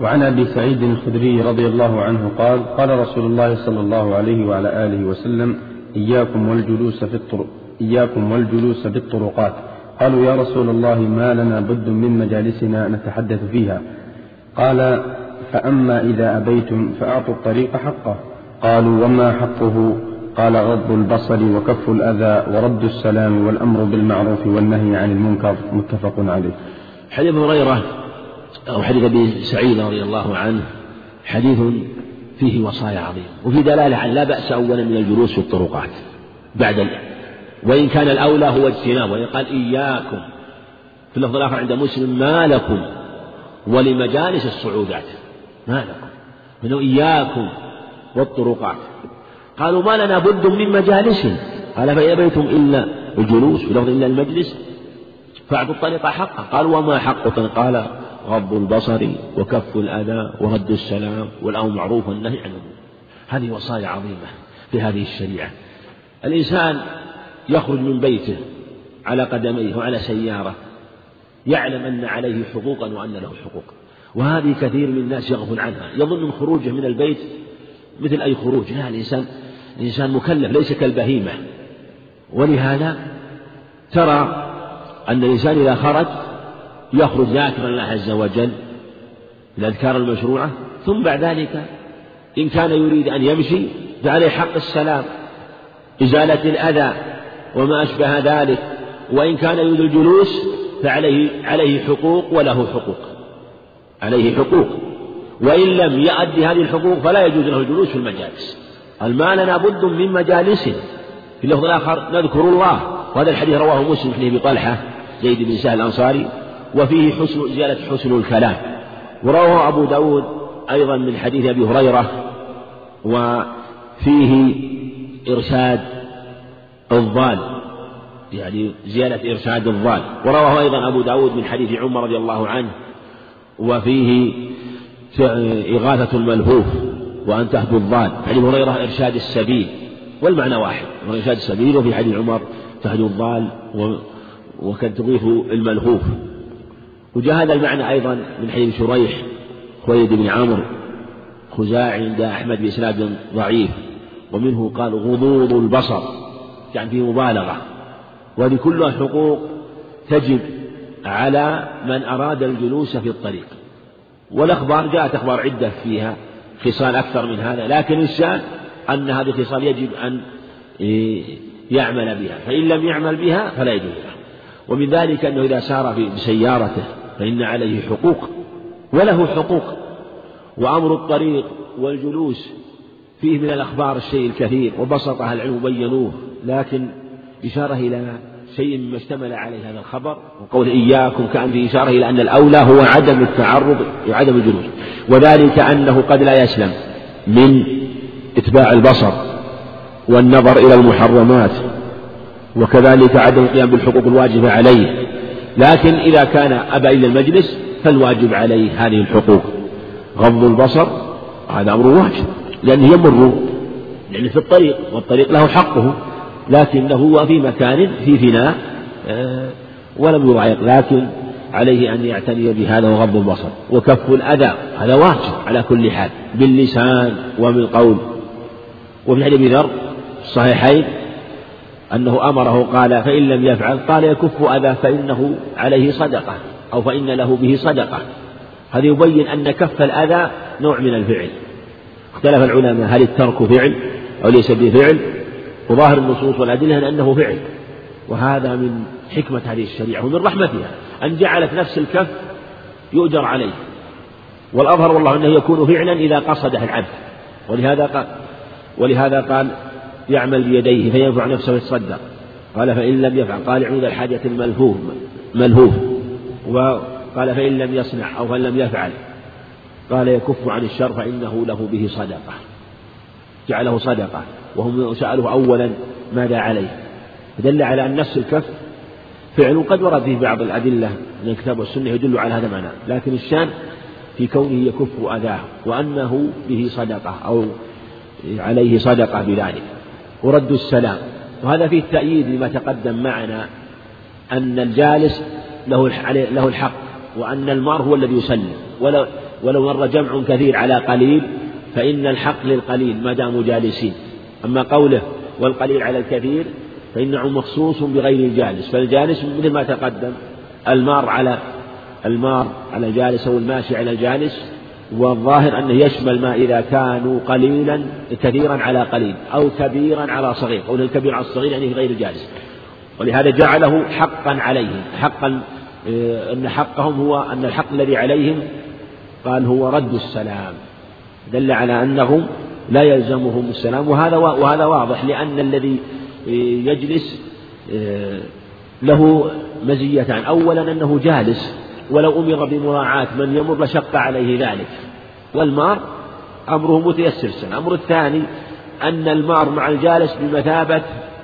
وعن أبي سعيد الخدري رضي الله عنه قال قال رسول الله صلى الله عليه وعلى آله وسلم إياكم والجلوس في الطرق إياكم والجلوس في الطرقات. قالوا يا رسول الله ما لنا بد من مجالسنا نتحدث فيها. قال فأما إذا أبيتم فأعطوا الطريق حقه. قالوا وما حقه؟ قال غض البصر وكف الأذى ورد السلام والأمر بالمعروف والنهي عن المنكر. متفق عليه. حديث هريرة أو حديث أبي سعيد رضي الله عنه حديث فيه وصايا عظيمة وفي دلالة على لا بأس أولا من الجلوس في الطرقات بعد وإن كان الأولى هو اجتناب وإن قال إياكم في اللفظ الآخر عند مسلم ما لكم ولمجالس الصعودات ما لكم منه إياكم والطرقات. قالوا ما لنا بد من مجالس. قال فإن أبيتم إلا الجلوس في إلا المجلس فأعطوا الطريق حقه قال وما حقه قال غض البصر وكف الأذى ورد السلام والأمر معروف والنهي عن المنكر هذه وصايا عظيمة في هذه الشريعة. الإنسان يخرج من بيته على قدميه وعلى سيارة يعلم أن عليه حقوقا وأن له حقوق وهذه كثير من الناس يغفل عنها. يظن خروجه من البيت مثل أي خروج. لا الإنسان الإنسان مكلف ليس كالبهيمة. ولهذا ترى أن الإنسان إذا خرج يخرج ذاكرا الله عز وجل الأذكار المشروعة ثم بعد ذلك إن كان يريد أن يمشي فعليه حق السلام إزالة الأذى وما أشبه ذلك وإن كان يريد الجلوس فعليه عليه حقوق وله حقوق عليه حقوق. وإن لم يؤدي هذه الحقوق فلا يجوز له الجلوس في المجالس. قال ما لنا بد من مجالس. في اللفظ الآخر نذكر الله وهذا الحديث رواه مسلم في طلحة زيد بن سهل الأنصاري وفيه حسن زيادة حسن الكلام. ورواه أبو داود أيضا من حديث أبي هريرة وفيه إرشاد الضال يعني زيادة إرشاد الضال. ورواه أيضا أبو داود من حديث عمر رضي الله عنه وفيه إغاثة الملهوف وأن تهدوا الضال. حديث هريرة إرشاد السبيل والمعنى واحد إرشاد السبيل وفي حديث عمر تهدوا الضال وكان تضيف الملهوف. وجاء هذا المعنى أيضا من حديث شريح خويلد بن عمرو خزاعي عند أحمد بإسناد ضعيف ومنه قال غضوض البصر يعني فيه مبالغة. وهذه كلها حقوق تجب على من أراد الجلوس في الطريق. والأخبار جاءت أخبار عدة فيها خصال أكثر من هذا لكن الشأن أن هذه الخصال يجب أن يعمل بها. فإن لم يعمل بها فلا يجوز له. ومن ذلك أنه إذا سار بسيارته فإن عليه حقوق وله حقوق. وأمر الطريق والجلوس فيه من الأخبار الشيء الكثير وبسط أهل العلم وبينوه لكن إشارة إلى شيء مما اشتمل عليه هذا الخبر وقول إياكم كان فيه إشارة إلى أن الأولى هو عدم التعرض وعدم الجلوس. وذلك أنه قد لا يسلم من إتباع البصر والنظر إلى المحرمات وكذلك عدم القيام بالحقوق الواجبة عليه. لكن إذا كان أبى إلى المجلس فالواجب عليه هذه الحقوق. غض البصر هذا أمر واجب لأنه يمر يعني في الطريق والطريق له حقه لكنه هو في مكان في فناء آه، ولم يضايق لكن عليه أن يعتني بهذا وغض البصر. وكف الأذى هذا واجب على كل حال باللسان وبالقول. وفي حديث ذر الصحيحين أنه أمره قال فإن لم يفعل قال يكف أذى فإنه عليه صدقة أو فإن له به صدقة. هذا يبين أن كف الأذى نوع من الفعل. اختلف العلماء هل الترك فعل أو ليس بفعل؟ وظاهر النصوص والأدلة أنه فعل. وهذا من حكمة هذه الشريعة ومن رحمتها. أن جعلت نفس الكف يؤجر عليه. والأظهر والله أنه يكون فعلا إذا قصده العبد. ولهذا قال ولهذا قال يعمل بيديه فينفع نفسه ويتصدق. قال فإن لم يفعل قال عود الحاجة الملهوف ملهوف. وقال فإن لم يصنع أو فإن لم يفعل. قال يكف عن الشر فإنه له به صدقة. جعله صدقة. وهم سألوه أولا ماذا عليه؟ فدل على أن نفس الكف فعل قد ورد فيه بعض الأدلة من الكتاب والسنة يدل على هذا المعنى. لكن الشان في كونه يكف أذاه وأنه به صدقة أو عليه صدقة بذلك ورد السلام. وهذا فيه تأييد لما تقدم معنا أن الجالس له له الحق وأن المار هو الذي يسلم. ولو ولو مر جمع كثير على قليل فإن الحق للقليل ما داموا جالسين. أما قوله والقليل على الكثير فإنه مخصوص بغير الجالس. فالجالس مثل ما تقدم المار على المار على الجالس أو الماشي على الجالس والظاهر أنه يشمل ما إذا كانوا قليلا كثيرا على قليل أو كبيرا على صغير قول الكبير على الصغير يعني غير الجالس ولهذا جعله حقا عليهم حقا آه، أن حقهم هو أن الحق الذي عليهم قال هو رد السلام. دل على أنهم لا يلزمهم السلام. وهذا وهذا واضح لأن الذي يجلس آه، له مزيتان. أولا أنه جالس ولو أمر بمراعاة من يمر لشق عليه ذلك. والمار أمره متيسر الأمر الثاني أن المار مع الجالس بمثابة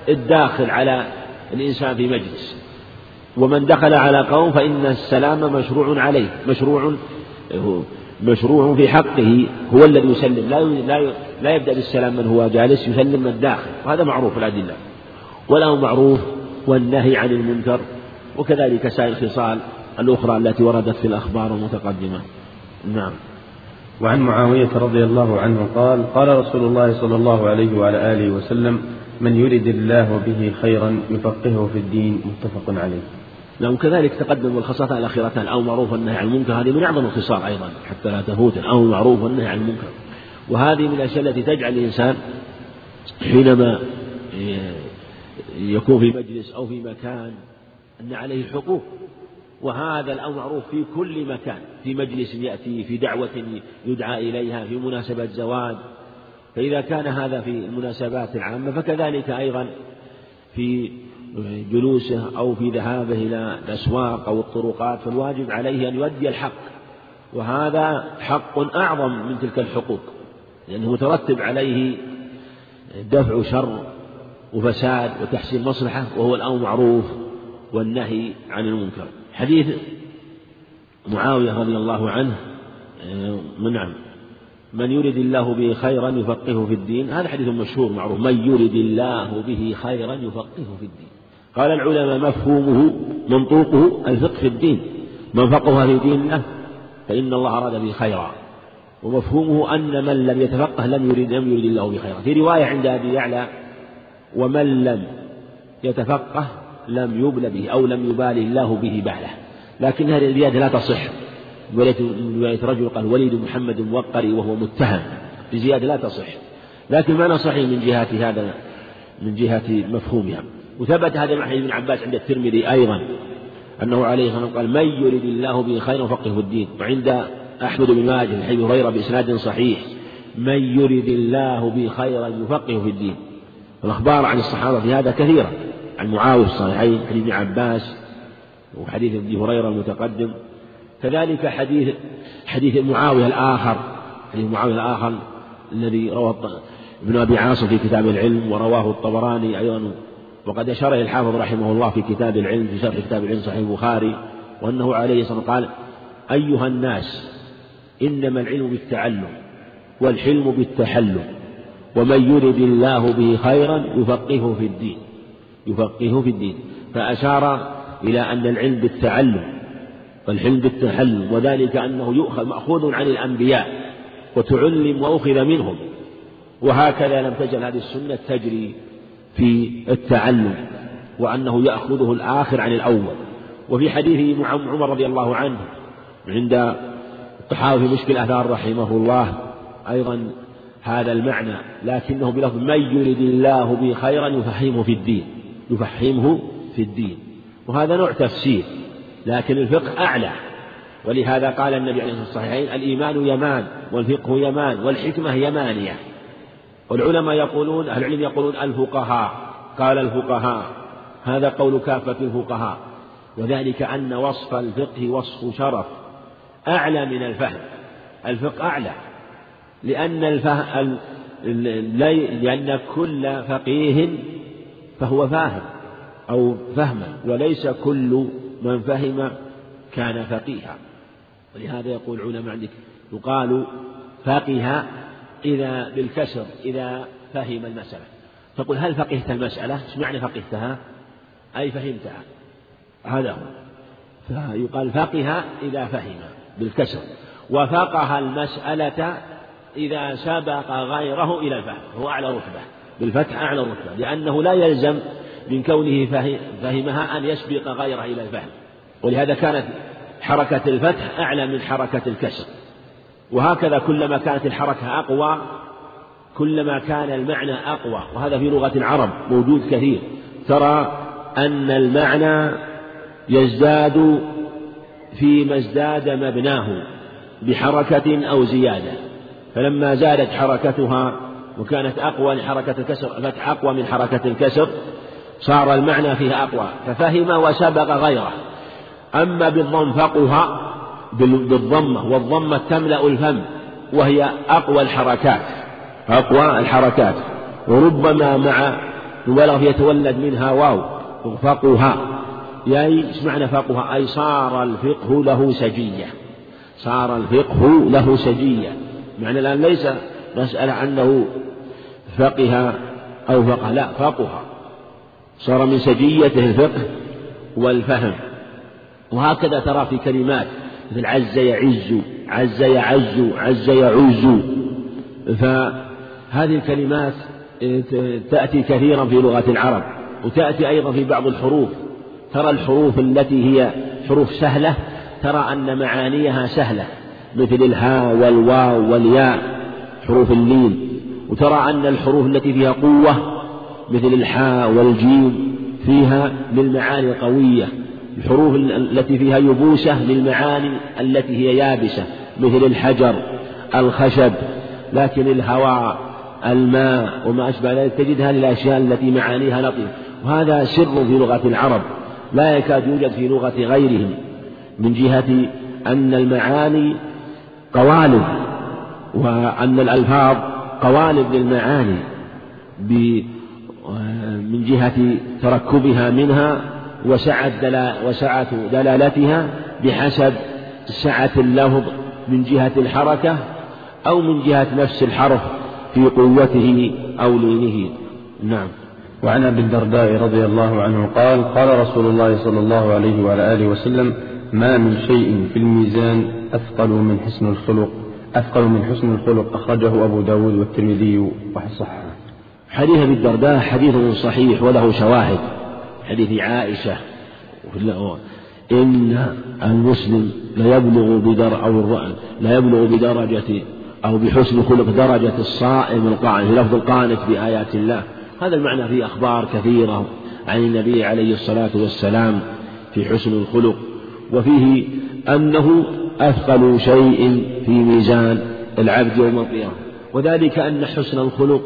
الداخل على الإنسان في مجلس. ومن دخل على قوم فإن السلام مشروع عليه. مشروع مشروع في حقه. هو الذي يسلم. لا لا لا يبدأ بالسلام من هو جالس يسلم من الداخل وهذا معروف الأدلة. وله معروف والنهي عن المنكر. وكذلك سائر الخصال. الأخرى التي وردت في الأخبار المتقدمة. نعم. وعن معاوية رضي الله عنه قال قال رسول الله صلى الله عليه وعلى آله وسلم من يرد الله به خيرا يفقهه في الدين. متفق عليه. نعم كذلك تقدم الخصلتان الأخيرتان الأمر معروف والنهي عن المنكر هذه من أعظم الخصال أيضا حتى لا تفوت الأمر معروف والنهي عن المنكر. وهذه من الأشياء التي تجعل الإنسان حينما يكون في مجلس أو في مكان أن عليه حقوق. وهذا الأمر في كل مكان في مجلس يأتي في دعوة يدعى إليها في مناسبة زواج. فإذا كان هذا في المناسبات العامة فكذلك أيضا في جلوسه أو في ذهابه إلى الأسواق أو الطرقات فالواجب عليه أن يؤدي الحق. وهذا حق أعظم من تلك الحقوق لأنه مترتب عليه دفع شر وفساد وتحسين مصلحة وهو الأمر معروف والنهي عن المنكر. حديث معاوية رضي الله عنه نعم من يرد الله به خيرا يفقهه في الدين. هذا حديث مشهور معروف. من يرد الله به خيرا يفقهه في الدين. قال العلماء مفهومه منطوقه الفقه في الدين. من فقه في دين الله فإن الله أراد به خيرا. ومفهومه أن من لم يتفقه لم يرد لم يرد الله به خيرا. في رواية عند أبي يعلى ومن لم يتفقه لم يبل به أو لم يبالي الله به باله لكن هذه الزيادة لا تصح. رواية رجل قال وليد محمد موقري وهو متهم. بزيادة لا تصح. لكن ما صحيح من جهة هذا من جهة مفهومها. وثبت هذا مع ابن عباس عند الترمذي أيضا. أنه عليه الصلاة قال من يرد الله به خيرا فقهه الدين. وعند أحمد بن ماجه حديث هريرة بإسناد صحيح. من يرد الله به خيرا يفقهه في الدين. الأخبار عن الصحابة في هذا كثيرة عن معاوية الصحيحين حديث ابن عباس وحديث أبي هريرة المتقدم. كذلك حديث حديث معاوية الآخر حديث معاوية الآخر الذي رواه ابن أبي عاصم في كتاب العلم ورواه الطبراني أيضا. وقد إلى الحافظ رحمه الله في كتاب العلم في شرح كتاب العلم صحيح البخاري وأنه عليه والسلام قال أيها الناس إنما العلم بالتعلم والحلم بالتحلم ومن يرد الله به خيرا يفقهه في الدين. يفقهه في الدين. فأشار إلى أن العلم بالتعلم والحلم بالتحلم وذلك أنه يؤخذ مأخوذ عن الأنبياء وتعلم وأخذ منهم. وهكذا لم تجل هذه السنة تجري في التعلم وأنه يأخذه الآخر عن الأول. وفي حديث عمر رضي الله عنه عند الطحاوي في مشكل الآثار رحمه الله أيضا هذا المعنى لكنه بلفظ من يرد الله به خيرا يفهمه في الدين يفهمه في الدين. وهذا نوع تفسير لكن الفقه أعلى. ولهذا قال النبي عليه الصلاة والسلام الصحيحين الإيمان يمان والفقه يمان والحكمة يمانية. والعلماء يقولون أهل العلم يقولون الفقهاء. قال الفقهاء هذا قول كافة الفقهاء. وذلك أن وصف الفقه وصف شرف أعلى من الفهم. الفقه أعلى. لأن الفهم لأن كل فقيه فهو فاهم أو فهما وليس كل من فهم كان فقيها. ولهذا يقول العلماء عندك يقال فقه إذا بالكسر إذا فهم المسألة. تقول هل فقهت المسألة؟ إيش معنى فقهتها؟ أي فهمتها؟ هذا هو. فيقال فقه إذا فهم بالكسر. وفقه المسألة إذا سبق غيره إلى الفهم هو أعلى رتبة. بالفتح أعلى رتبة لأنه لا يلزم من كونه فهمها أن يسبق غيره إلى الفهم. ولهذا كانت حركة الفتح أعلى من حركة الكسر. وهكذا كلما كانت الحركة أقوى كلما كان المعنى أقوى. وهذا في لغة العرب موجود كثير. ترى أن المعنى يزداد فيما ازداد مبناه بحركة أو زيادة. فلما زادت حركتها وكانت أقوى من حركة الكسر فتح أقوى من حركة الكسر صار المعنى فيها أقوى. ففهم وسبق غيره. أما بالضم فقها بالضمة والضمة تملأ الفم وهي أقوى الحركات أقوى الحركات. وربما مع مبالغة يتولد منها واو فقها يعني إيش معنى فقها أي صار الفقه له سجية. صار الفقه له سجية. معنى الآن ليس مسألة أنه فقه أو فقه لا فقها. صار من سجيته الفقه والفهم. وهكذا ترى في كلمات مثل عز يعز عز يعز عز يعز. فهذه الكلمات تأتي كثيرا في لغة العرب وتأتي أيضا في بعض الحروف. ترى الحروف التي هي حروف سهلة ترى أن معانيها سهلة مثل الهاء والواو والياء حروف اللين. وترى أن الحروف التي فيها قوة مثل الحاء والجيم فيها للمعاني قوية. الحروف التي فيها يبوسة للمعاني التي هي يابسة مثل الحجر الخشب لكن الهواء الماء وما أشبه ذلك تجد هذه الأشياء التي معانيها لطيفة وهذا سر في لغة العرب لا يكاد يوجد في لغة غيرهم من جهة أن المعاني قوالب وأن الألفاظ قوالب للمعاني من جهة تركبها منها وسعة وسعة دلالتها بحسب سعة اللفظ من جهة الحركة أو من جهة نفس الحرف في قوته أو لينه. نعم. وعن أبي الدرداء رضي الله عنه قال قال رسول الله صلى الله عليه وعلى آله وسلم ما من شيء في الميزان أثقل من حسن الخلق. أثقل من حسن الخلق أخرجه أبو داود والترمذي وصححه حديث أبي الدرداء حديث صحيح وله شواهد. حديث عائشة إن المسلم ليبلغ بدر أو لا يبلغ بدرجة أو بحسن خلق درجة الصائم القانت في لفظ القانت بآيات الله. هذا المعنى فيه أخبار كثيرة عن النبي عليه الصلاة والسلام في حسن الخلق. وفيه أنه أثقل شيء في ميزان العبد يوم القيامة. وذلك أن حسن الخلق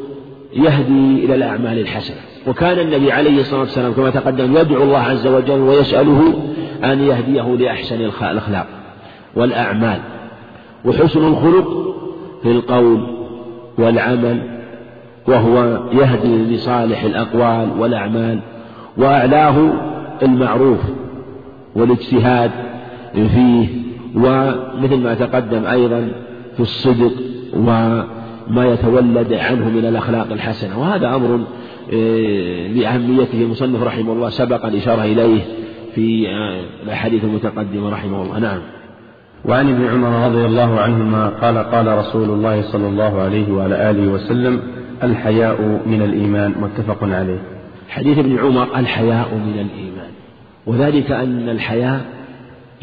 يهدي إلى الأعمال الحسنة. وكان النبي عليه الصلاة والسلام كما تقدم يدعو الله عز وجل ويسأله أن يهديه لأحسن الأخلاق والأعمال. وحسن الخلق في القول والعمل وهو يهدي لصالح الأقوال والأعمال وأعلاه المعروف والاجتهاد فيه ومثل ما تقدم أيضا في الصدق وما يتولد عنه من الأخلاق الحسنة. وهذا أمر آه، لأهميته المصنف رحمه الله سبق الإشارة إليه في آه، الأحاديث المتقدمة رحمه الله. نعم. وعن ابن عمر رضي الله عنهما قال قال رسول الله صلى الله عليه وعلى آله وسلم الحياء من الإيمان متفق عليه. حديث ابن عمر الحياء من الإيمان. وذلك أن الحياء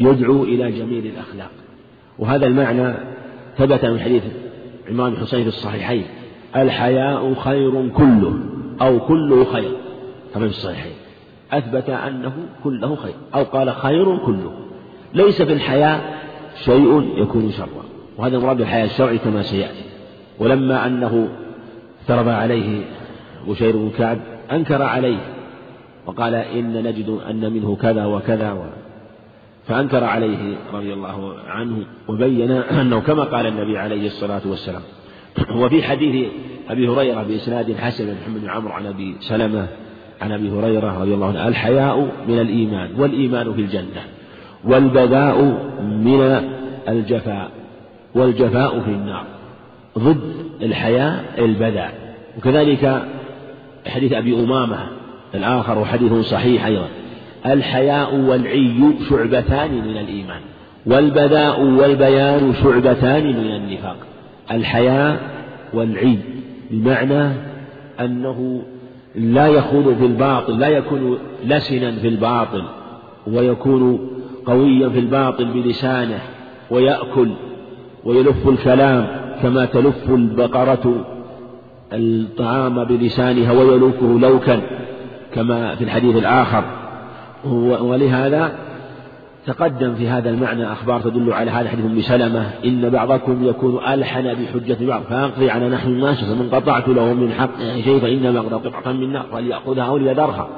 يدعو إلى جميل الأخلاق. وهذا المعنى ثبت من حديث عمران بن حسين في الصحيحين الحياء خير كله أو كله خير. كما في الصحيحين. أثبت أنه كله خير أو قال خير كله. ليس في الحياء شيء يكون شرا. وهذا مراد بالحياء الشرعي كما سيأتي. ولما أنه افترض عليه بشير بن كعب أنكر عليه وقال إن نجد أن منه كذا وكذا فأنكر عليه رضي الله عنه وبين أنه كما قال النبي عليه الصلاة والسلام وفي حديث أبي هريرة بإسناد حسن محمد بن عمرو عن أبي سلمة عن أبي هريرة رضي الله عنه الحياء من الإيمان والإيمان في الجنة والبذاء من الجفاء والجفاء في النار ضد الحياء البذاء وكذلك حديث أبي أمامة الآخر وحديث صحيح أيضا. الحياء والعي شعبتان من الإيمان والبذاء والبيان شعبتان من النفاق. الحياء والعي بمعنى أنه لا يخوض في الباطل لا يكون لسنا في الباطل ويكون قويا في الباطل بلسانه ويأكل ويلف الكلام كما تلف البقرة الطعام بلسانها ويلوكه لوكا كما في الحديث الآخر. ولهذا تقدم في هذا المعنى أخبار تدل على هذا حديث أم سلمة إن بعضكم يكون ألحن بحجة بعض فيقضي على نحو الناس فمن قطعت له من حق شيء فإنما قد قطعة من نار فليأخذها أو ليذرها.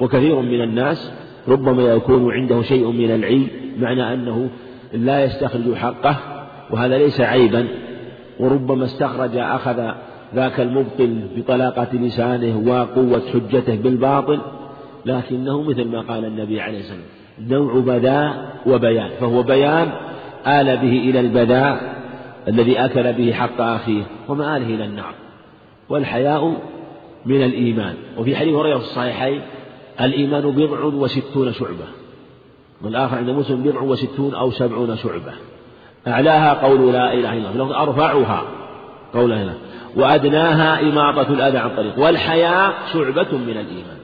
وكثير من الناس ربما يكون عنده شيء من العي معنى أنه لا يستخرج حقه وهذا ليس عيبا. وربما استخرج أخذ ذاك المبطل بطلاقة لسانه وقوة حجته بالباطل لكنه مثل ما قال النبي عليه الصلاة والسلام نوع بذاء وبيان فهو بيان آل به إلى البذاء الذي أكل به حق أخيه ومآله إلى النار. والحياء من الإيمان. وفي حديث هريرة في الصحيحين الإيمان بضع وستون شعبة. والآخر عند مسلم بضع وستون أو سبعون شعبة. أعلاها قول لا إله إلا الله أرفعها قول لا إله وأدناها إماطة الأذى عن طريق. والحياء شعبة من الإيمان.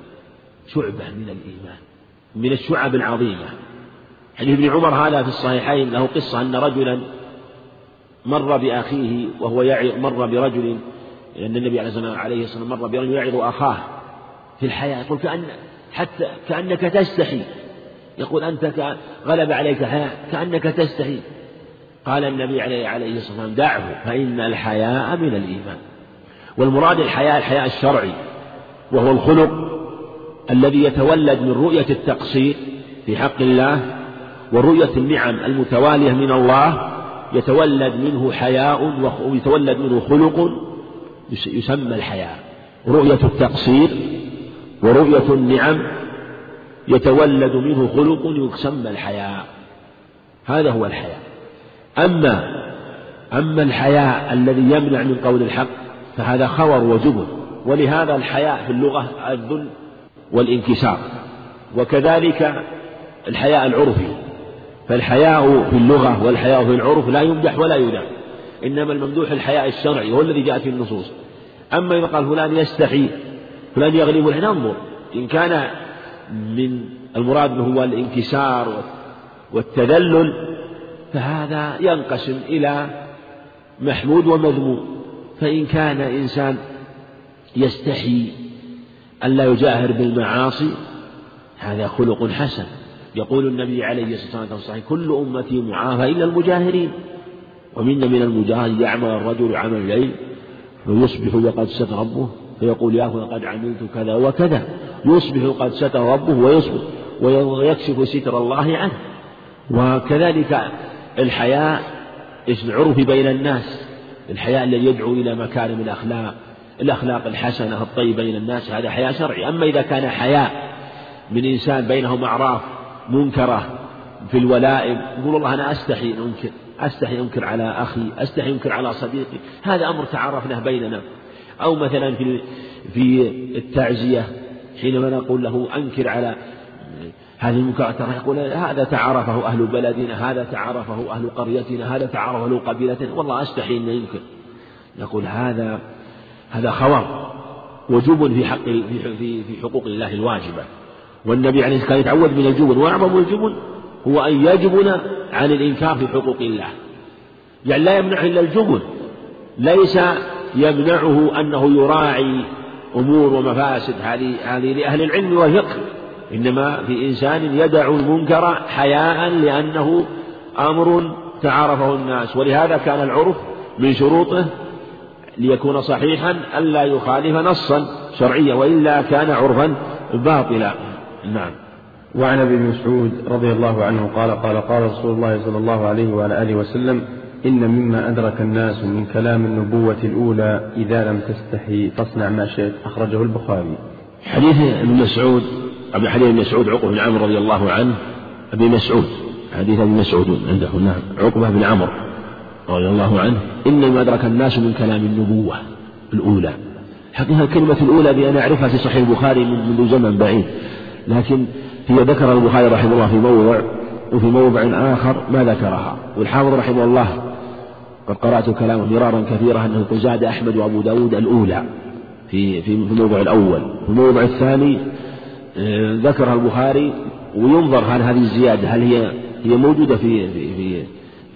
شعبة من الإيمان من الشعب العظيمة. حديث ابن عمر هذا في الصحيحين له قصة أن رجلا مر بأخيه وهو يعظ مر برجل لأن النبي عليه الصلاة والسلام مر برجل يعظ أخاه في الحياة. يقول كأن حتى كأنك تستحي. يقول أنت غلب عليك حياة كأنك تستحي. قال النبي عليه عليه الصلاة والسلام دعه فإن الحياء من الإيمان. والمراد الحياء الحياء الشرعي وهو الخلق الذي يتولد من رؤية التقصير في حق الله ورؤية النعم المتوالية من الله يتولد منه حياء ويتولد منه خلق يسمى الحياء. رؤية التقصير ورؤية النعم يتولد منه خلق يسمى الحياء. هذا هو الحياء. أما أما الحياء الذي يمنع من قول الحق فهذا خور وجبن. ولهذا الحياء في اللغة الذل والانكسار. وكذلك الحياء العرفي. فالحياء في اللغة والحياء في العرف لا يمدح ولا يذم إنما الممدوح الحياء الشرعي هو الذي جاء في النصوص. أما إذا قال فلان يستحي فلان يغلب ننظر إن كان من المراد هو الانكسار والتذلل فهذا ينقسم إلى محمود ومذموم. فإن كان إنسان يستحي ألا يجاهر بالمعاصي هذا خلق حسن. يقول النبي عليه الصلاة والسلام الصحيح كل أمتي معافى إلا المجاهرين. ومنا من المجاهد يعمل الرجل عمل الليل فيصبح وقد ستر ربه فيقول يا قد عملت كذا وكذا. يصبح قد ستر ربه ويصبح ويكشف ستر الله عنه. وكذلك الحياء العرف بين الناس الحياء الذي يدعو إلى مكارم الأخلاق. الأخلاق الحسنة الطيبة بين الناس هذا حياء شرعي. أما إذا كان حياء من إنسان بينهم أعراف منكرة في الولائم يقول والله أنا أستحي أن أنكر أستحي أنكر على أخي أستحي أنكر على صديقي. هذا أمر تعرفناه بيننا. أو مثلا في في التعزية حينما نقول له أنكر على هذه المنكرات يقول هذا تعرفه أهل بلدنا هذا تعرفه أهل قريتنا هذا تعرفه أهل قبيلتنا. والله أستحي أن ينكر نقول هذا هذا خوار وجبن في حق في في حقوق الله الواجبة. والنبي عليه الصلاة والسلام كان يتعود من الجبن وأعظم الجبن هو أن يجبن عن الإنكار في حقوق الله. يعني لا يمنع إلا الجبن. ليس يمنعه أنه يراعي أمور ومفاسد هذه هذه لأهل العلم والفقه. إنما في إنسان يدع المنكر حياء لأنه أمر تعارفه الناس. ولهذا كان العرف من شروطه ليكون صحيحا ألا يخالف نصا شرعيا وإلا كان عرفا باطلا. نعم. وعن أبي مسعود رضي الله عنه قال قال قال رسول الله صلى الله عليه وعلى آله وسلم إن مما أدرك الناس من كلام النبوة الأولى إذا لم تستحي فاصنع ما شئت. أخرجه البخاري. حديث ابن مسعود أبي حديث ابن مسعود عقبة بن عمرو رضي الله عنه. أبي مسعود حديث أبي مسعود عنده نعم. عقبة بن عمرو. رضي الله عنه إن ما أدرك الناس من كلام النبوة الأولى. حقيقة الكلمة الأولى بأن أعرفها في صحيح البخاري منذ زمن بعيد. لكن هي ذكر البخاري رحمه الله في موضع وفي موضع آخر ما ذكرها. والحافظ رحمه الله قد قرأت كلامه مرارا كثيرا أنه زاد أحمد وأبو داود الأولى في في الموضع الأول. في الموضع الثاني آه، ذكرها البخاري وينظر هل هذه الزيادة هل هي هي موجودة في في في,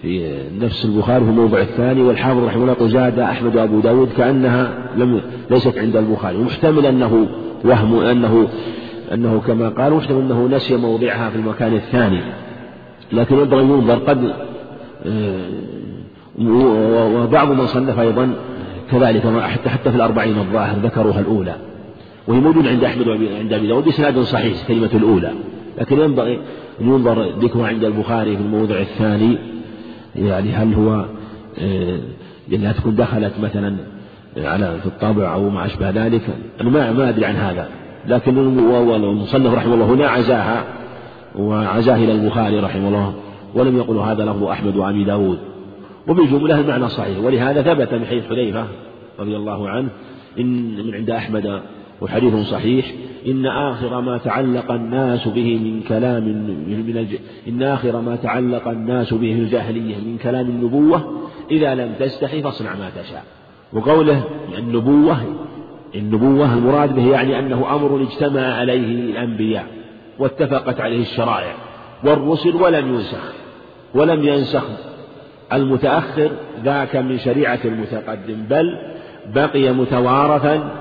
في نفس البخاري في الموضع الثاني والحافظ رحمه الله زاد أحمد وأبو داود كأنها لم ليست عند البخاري. محتمل أنه وهم أنه أنه كما قال محتمل أنه نسي موضعها في المكان الثاني. لكن ينبغي ينظر قد آه، وبعض من صنف أيضا كذلك حتى حتى في الأربعين الظاهر ذكروها الأولى. وهي موجودة عند أحمد وعند أبي داود بإسناد صحيح كلمة الأولى. لكن ينبغي أن ينظر ذكرها عند البخاري في الموضع الثاني. يعني هل هو آه، لأنها تكون دخلت مثلا على في الطبع أو ما أشبه ذلك؟ أنا ما ما أدري عن هذا. لكن المصنف رحمه الله هنا عزاها وعزاه إلى البخاري رحمه الله ولم يقل هذا لفظ أحمد وأبي داود. وبالجملة المعنى صحيح ولهذا ثبت من حديث حذيفة رضي الله عنه إن من عند أحمد وحديث صحيح. إن آخر ما تعلق الناس به من كلام من الج... إن آخر ما تعلق الناس به في الجاهلية من كلام النبوة إذا لم تستحي فاصنع ما تشاء. وقوله النبوة النبوة المراد به يعني أنه أمر اجتمع عليه الأنبياء واتفقت عليه الشرائع والرسل ولم ينسخ ولم ينسخ المتأخر ذاك من شريعة المتقدم بل بقي متوارثا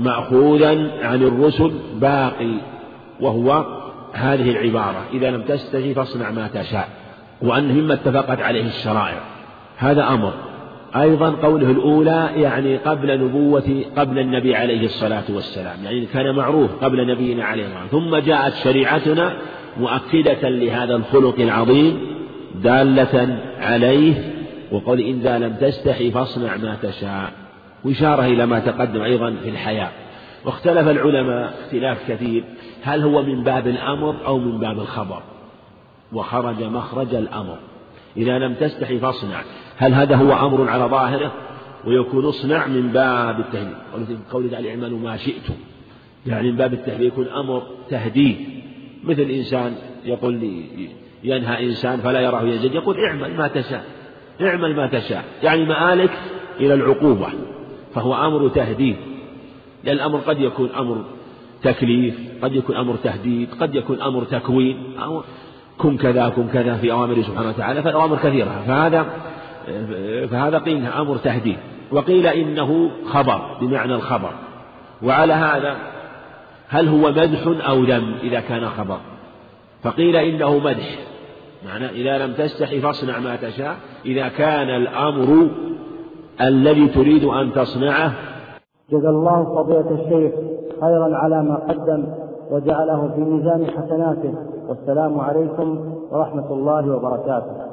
مأخوذا عن الرسل باقي وهو هذه العبارة إذا لم تستجي فاصنع ما تشاء. وأنه مما اتفقت عليه الشرائع. هذا أمر. أيضا قوله الأولى يعني قبل نبوة قبل النبي عليه الصلاة والسلام. يعني كان معروف قبل نبينا عليه الصلاة ثم جاءت شريعتنا مؤكدة لهذا الخلق العظيم دالة عليه وقول إذا لم تستحي فاصنع ما تشاء. وإشارة إلى ما تقدم أيضا في الحياة. واختلف العلماء اختلاف كثير. هل هو من باب الأمر أو من باب الخبر؟ وخرج مخرج الأمر. إذا لم تستحي فاصنع. هل هذا هو أمر على ظاهره؟ ويكون اصنع من باب التهديد. قول تعالى اعملوا ما شئتم يعني من باب التهديد يكون أمر تهديد. مثل إنسان يقول لي ينهى إنسان فلا يراه يزيد يقول اعمل ما تشاء. اعمل ما تشاء. يعني مآلك إلى العقوبة. فهو أمر تهديد لأن الأمر قد يكون أمر تكليف قد يكون أمر تهديد قد يكون أمر تكوين أو كن كذا كن كذا في أوامره سبحانه وتعالى فالأوامر كثيرة. فهذا فهذا قيل أمر تهديد. وقيل إنه خبر بمعنى الخبر. وعلى هذا هل هو مدح أو ذم إذا كان خبر؟ فقيل إنه مدح. معنى إذا لم تستحي فاصنع ما تشاء إذا كان الأمر الذي تريد أن تصنعه؟ جزا الله فضيلة الشيخ خيرا على ما قدم وجعله في ميزان حسناته. والسلام عليكم ورحمة الله وبركاته.